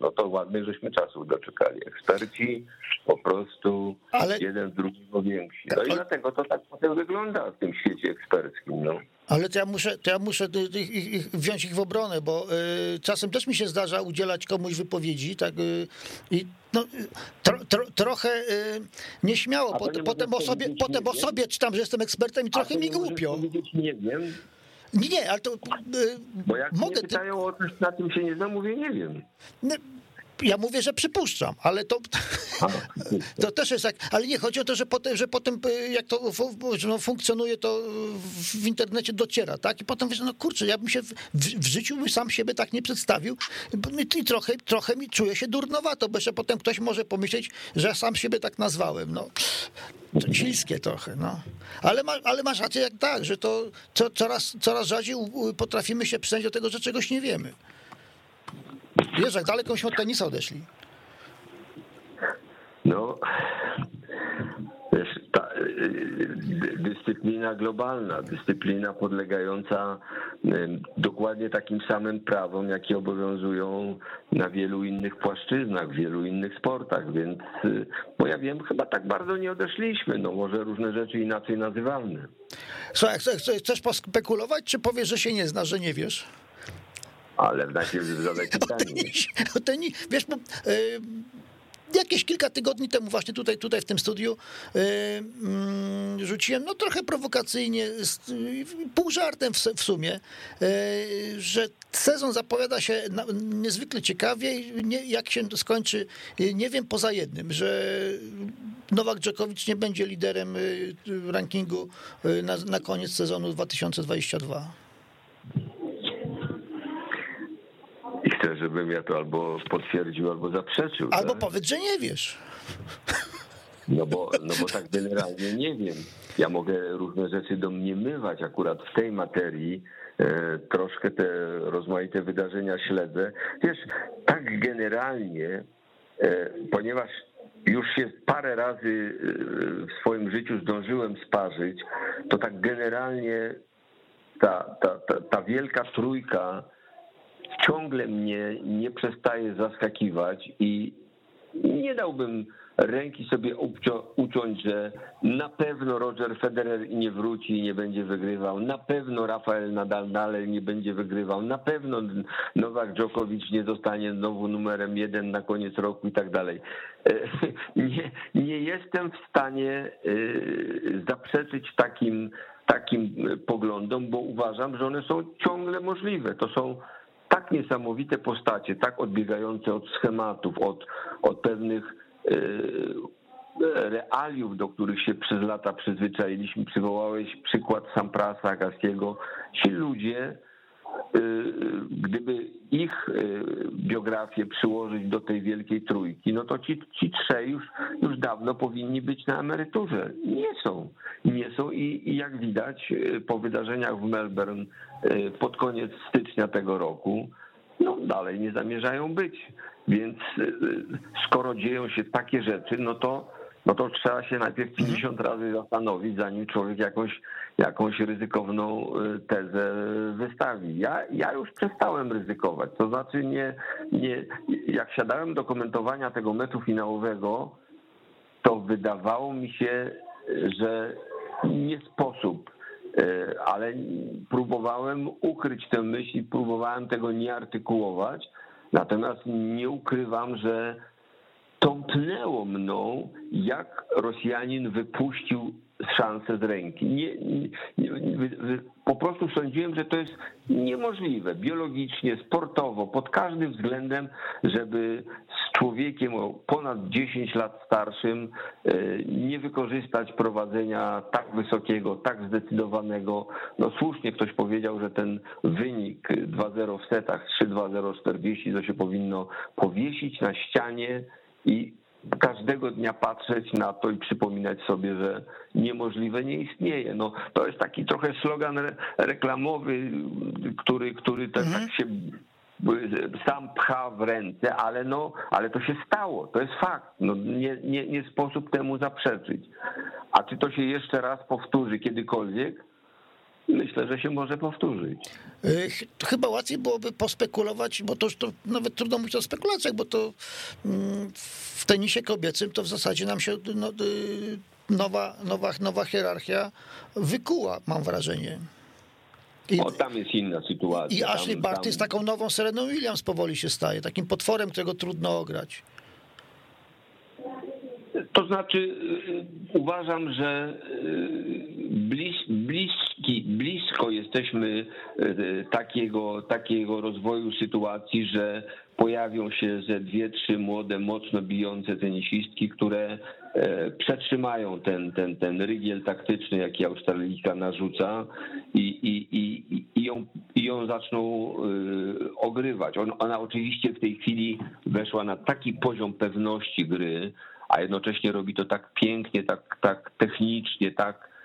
no to ładnych żeśmy czasów doczekali. Eksperci po prostu Ale... jeden drugiego więksi. No i dlatego to tak potem wygląda w tym świecie eksperckim. No. Ale to ja muszę, to ja muszę ich, ich, wziąć ich w obronę, bo y, czasem też mi się zdarza udzielać komuś wypowiedzi, tak, y, i no, tro, tro, trochę y, nieśmiało, potem, potem, o sobie, potem o sobie czytam, że jestem ekspertem i trochę mi głupio. Nie wiem. Nie, ale to... Y, bo jak mogę, pytają o coś, na tym się nie znam, mówię nie wiem. Ja mówię, że przypuszczam, ale to, to też jest tak. Ale nie chodzi o to, że potem, że potem y, jak to no, funkcjonuje, to w internecie dociera, tak? I potem wiesz, no kurczę, ja bym się w, w życiu bym sam siebie tak nie przedstawił i trochę, trochę mi czuję się durnowato, bo jeszcze potem ktoś może pomyśleć, że ja sam siebie tak nazwałem. No. To śliskie trochę, no. Ale, ma, ale masz rację jak tak, że to co, coraz, coraz rzadziej potrafimy się przyznać do tego, że czegoś nie wiemy. Wiesz, jak daleko się od tenisa odeszli. No, wiesz, ta dyscyplina globalna, dyscyplina podlegająca dokładnie takim samym prawom, jakie obowiązują na wielu innych płaszczyznach, w wielu innych sportach, więc, y, bo ja wiem, chyba tak bardzo nie odeszliśmy, no może różne rzeczy inaczej nazywalne. Słuchaj, chcesz pospekulować, czy powiesz, że się nie znasz, że nie wiesz? Ale najpierw zadać pytanie. O teni, wiesz, bo, y, jakieś kilka tygodni temu właśnie tutaj, tutaj w tym studiu y, rzuciłem, no trochę prowokacyjnie, pół żartem w, w sumie, y, że sezon zapowiada się niezwykle ciekawie nie, jak się skończy, nie wiem, poza jednym, że Nowak Dżokowicz nie będzie liderem rankingu na, na koniec sezonu 2022. chcę, żebym ja to albo potwierdził, albo zaprzeczył. Albo tak? powiedz, że nie wiesz. No bo, no bo tak generalnie nie wiem. Ja mogę różne rzeczy domniemywać akurat w tej materii. E, troszkę te rozmaite wydarzenia śledzę. Wiesz, tak generalnie, e, ponieważ już się parę razy e, w swoim życiu zdążyłem sparzyć, to tak generalnie ta, ta, ta, ta wielka trójka ciągle mnie nie przestaje zaskakiwać i nie dałbym ręki sobie uciąć, że na pewno Roger Federer nie wróci i nie będzie wygrywał, na pewno Rafael Nadal dalej nie będzie wygrywał, na pewno Nowak Djokovic nie zostanie znowu numerem jeden na koniec roku i tak dalej. E, nie, nie jestem w stanie e, zaprzeczyć takim, takim poglądom, bo uważam, że one są ciągle możliwe. To są tak niesamowite postacie, tak odbiegające od schematów, od, od pewnych e, realiów, do których się przez lata przyzwyczailiśmy. Przywołałeś przykład Samprasa, Agastiego. Ci ludzie, e, gdyby ich e, biografię przyłożyć do tej wielkiej trójki, no to ci, ci trzej już, już dawno powinni być na emeryturze. Nie są. Nie są i, i jak widać po wydarzeniach w Melbourne pod koniec stycznia tego roku, no dalej nie zamierzają być. Więc y, y, skoro dzieją się takie rzeczy, no to, no to trzeba się najpierw 50 mhm. razy zastanowić, zanim człowiek jakąś, jakąś ryzykowną y, tezę wystawi. Ja, ja już przestałem ryzykować. To znaczy nie, nie, jak siadałem do komentowania tego meczu finałowego, to wydawało mi się, że nie sposób ale próbowałem ukryć tę myśl i próbowałem tego nie artykułować, Natomiast nie ukrywam, że tąpnęło mną, jak Rosjanin wypuścił szansę z ręki. Nie, nie, nie, po prostu sądziłem, że to jest niemożliwe biologicznie, sportowo, pod każdym względem, żeby z człowiekiem o ponad 10 lat starszym e, nie wykorzystać prowadzenia tak wysokiego, tak zdecydowanego. No słusznie ktoś powiedział, że ten wynik 2-0 w setach, 3-2-0, 40, to się powinno powiesić na ścianie i każdego dnia patrzeć na to i przypominać sobie, że niemożliwe nie istnieje. No, to jest taki trochę slogan reklamowy, który, który tak, mhm. tak się sam pcha w ręce, ale no, ale to się stało, to jest fakt. No, nie, nie, nie sposób temu zaprzeczyć. A czy to się jeszcze raz powtórzy kiedykolwiek? Myślę, że się może powtórzyć. Y, chyba łatwiej byłoby pospekulować, bo to już to nawet trudno mówić o spekulacjach, bo to mm, w tenisie kobiecym to w zasadzie nam się no, y, nowa, nowa, nowa hierarchia wykuła, mam wrażenie. I, o, tam jest inna sytuacja. I Ashley Barty z taką nową Sereną Williams powoli się staje, takim potworem, którego trudno ograć. To znaczy, y, uważam, że blis, bliski, blisko jesteśmy y, takiego, takiego rozwoju sytuacji, że pojawią się ze dwie, trzy młode, mocno bijące tenisistki, które e, przetrzymają ten, ten, ten rygiel taktyczny, jaki Australijka narzuca i, i, i, i, ją, i ją zaczną y, ogrywać. Ona oczywiście w tej chwili weszła na taki poziom pewności gry, a jednocześnie robi to tak pięknie, tak, tak technicznie, tak,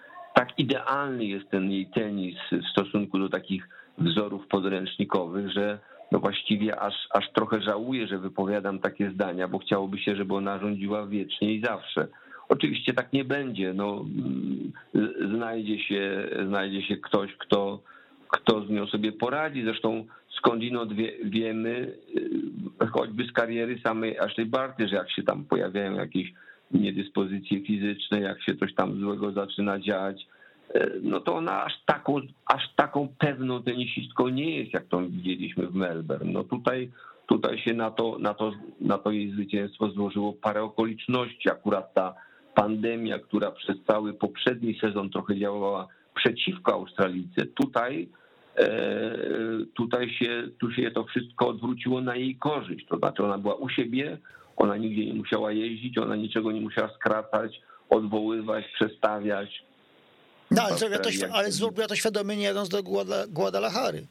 tak idealny jest ten jej tenis w stosunku do takich wzorów podręcznikowych, że no właściwie aż, aż trochę żałuję, że wypowiadam takie zdania, bo chciałoby się, żeby ona rządziła wiecznie i zawsze. Oczywiście tak nie będzie. No, znajdzie, się, znajdzie się ktoś, kto, kto z nią sobie poradzi. Zresztą skądinąd wie, wiemy, y, choćby z kariery samej Ashley Barty, że jak się tam pojawiają jakieś niedyspozycje fizyczne, jak się coś tam złego zaczyna dziać, e, no to ona aż taką, aż taką pewną tenisistką nie jest, jak to widzieliśmy w Melbourne. No tutaj, tutaj się na to, na, to, na to jej zwycięstwo złożyło parę okoliczności. Akurat ta pandemia, która przez cały poprzedni sezon trochę działała przeciwko Australijce, tutaj e, tutaj się, tu się to wszystko odwróciło na jej korzyść. To znaczy ona była u siebie, ona nigdzie nie musiała jeździć, ona niczego nie musiała skracać, odwoływać, przestawiać. No, ale, zrobiła to, ale zrobiła to świadomie nie jadąc do Guadalajary.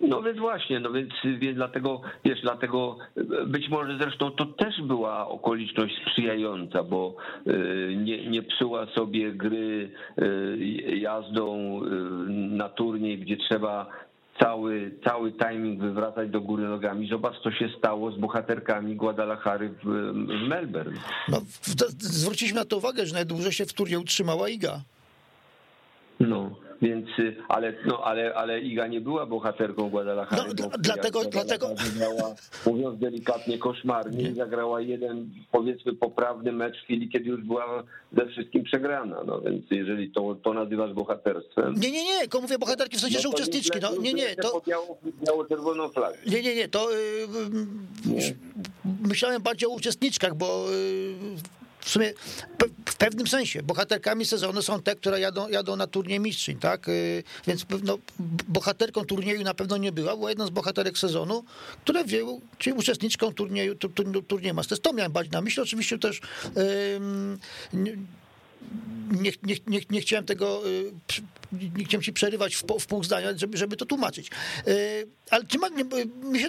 No więc właśnie, no więc, więc dlatego, wiesz, dlatego być może zresztą to też była okoliczność sprzyjająca, bo y, nie, nie psuła sobie gry y, jazdą na turniej, gdzie trzeba cały, cały timing wywracać do góry nogami. Zobacz, co się stało z bohaterkami Guadalajary w, w Melbourne. No, zwróciliśmy na to uwagę, że najdłużej się w turnieju utrzymała Iga. No, więc, y, ale, no, ale, ale Iga nie była bohaterką Guadalajara. No, dlatego, dlatego... Zagrała, mówiąc delikatnie, koszmarnie i zagrała jeden, powiedzmy, poprawny mecz w chwili, kiedy już była ze wszystkim przegrana. No więc jeżeli to, to nazywasz bohaterstwem... Nie, nie, nie, tylko mówię bohaterki w sensie, no, że uczestniczki. No, nie, nie, to... Biało-czerwoną flagę. Nie, nie, nie, to yy, nie. myślałem bardziej o uczestniczkach, bo yy, w sumie w pewnym sensie bohaterkami sezonu są te, które jadą, jadą na turniej mistrzyń, tak? Y, więc no, bohaterką turnieju na pewno nie była, była jedną z bohaterek sezonu, która wzięła, czyli uczestniczką turnieju, turnieju Masters. To miałem bardziej na myśli. Oczywiście też nie, nie, nie, nie, chciałem tego, y, nie chciałem ci przerywać w, w pół zdania, żeby, żeby to tłumaczyć. Y, ale czy ma, mi się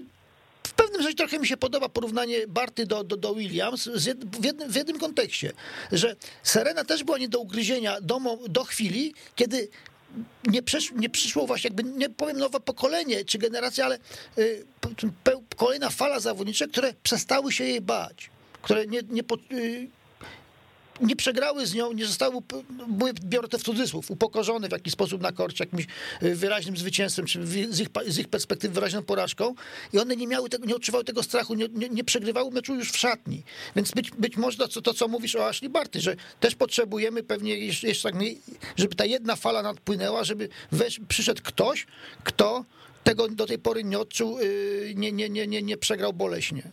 w pewnym sensie trochę mi się podoba porównanie Barty do, do, do Williams w jednym, w jednym kontekście, że Serena też była nie do ugryzienia do, do chwili, kiedy nie, przysz, nie przyszło właśnie jakby, nie powiem nowe pokolenie czy generacja, ale y, kolejna fala zawodniczych, które przestały się jej bać, które nie, nie, y, nie przegrały z nią, nie zostały, były, biorę to w cudzysłów, upokorzone w jakiś sposób na korcie, jakimś e, wyraźnym zwycięstwem, czy z ich, z ich perspektywy wyraźną porażką i one nie miały tego, nie odczuwały tego strachu, nie, nie, nie przegrywały meczu już w szatni. Więc być, być może to, to, co mówisz o Ashley Barty, że też potrzebujemy pewnie jeszcze, jeszcze tak, żeby ta jedna fala nadpłynęła, żeby wesz, przyszedł ktoś, kto tego do tej pory nie odczuł, y, nie, nie, nie, nie, nie przegrał boleśnie.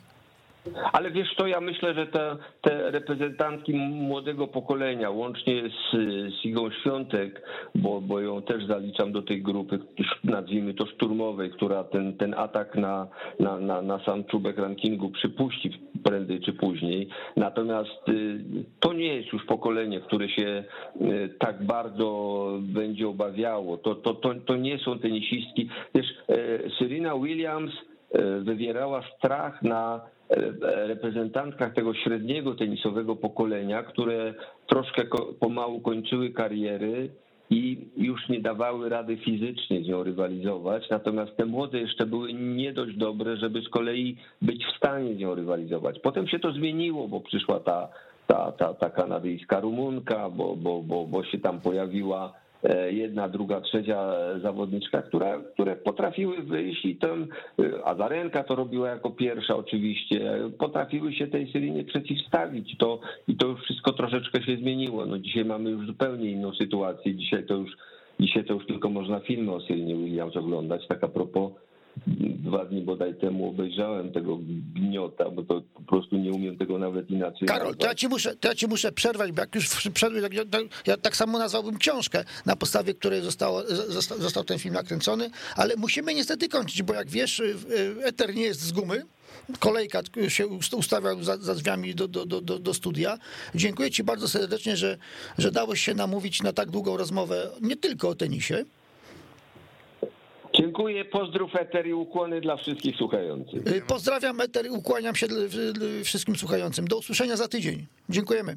Ale wiesz to ja myślę, że te, te reprezentantki młodego pokolenia, łącznie z, z Igą Świątek, bo, bo ją też zaliczam do tej grupy, nazwijmy to szturmowej, która ten, ten atak na, na, na, na sam czubek rankingu przypuści prędzej czy później. Natomiast y, to nie jest już pokolenie, które się y, tak bardzo będzie obawiało. To, to, to, to nie są tenisistki. Wiesz, y, Serena Williams wywierała strach na reprezentantkach tego średniego tenisowego pokolenia, które troszkę pomału kończyły kariery i już nie dawały rady fizycznie z nią rywalizować, natomiast te młode jeszcze były nie dość dobre, żeby z kolei być w stanie z nią rywalizować. Potem się to zmieniło, bo przyszła ta, ta, ta, ta kanadyjska Rumunka, bo, bo, bo, bo się tam pojawiła jedna, druga, trzecia zawodniczka, która, które potrafiły wyjść i tam e, Azarenka to robiła jako pierwsza oczywiście, potrafiły się tej Syrinie przeciwstawić to, i to już wszystko troszeczkę się zmieniło. No dzisiaj mamy już zupełnie inną sytuację, dzisiaj to już Dzisiaj to już tylko można filmy o Syrinie Williams oglądać. Tak a propos dwa dni bodaj temu obejrzałem tego gniota, bo to po prostu nie umiem tego nawet inaczej Karol, to ja, ci muszę, to ja ci muszę przerwać, bo jak już przerwę, ja, ja tak samo nazwałbym książkę, na podstawie której zostało, został, został ten film nakręcony, ale musimy niestety kończyć, bo jak wiesz, eter nie jest z gumy, kolejka się ustawiał za, za drzwiami do, do, do, do studia. Dziękuję Ci bardzo serdecznie, że, że dałeś się namówić na tak długą rozmowę, nie tylko o tenisie, Dziękuję, pozdrów Eter i ukłony dla wszystkich słuchających. Y, pozdrawiam Eter i ukłaniam się wszystkim słuchającym. Do usłyszenia za tydzień. Dziękujemy.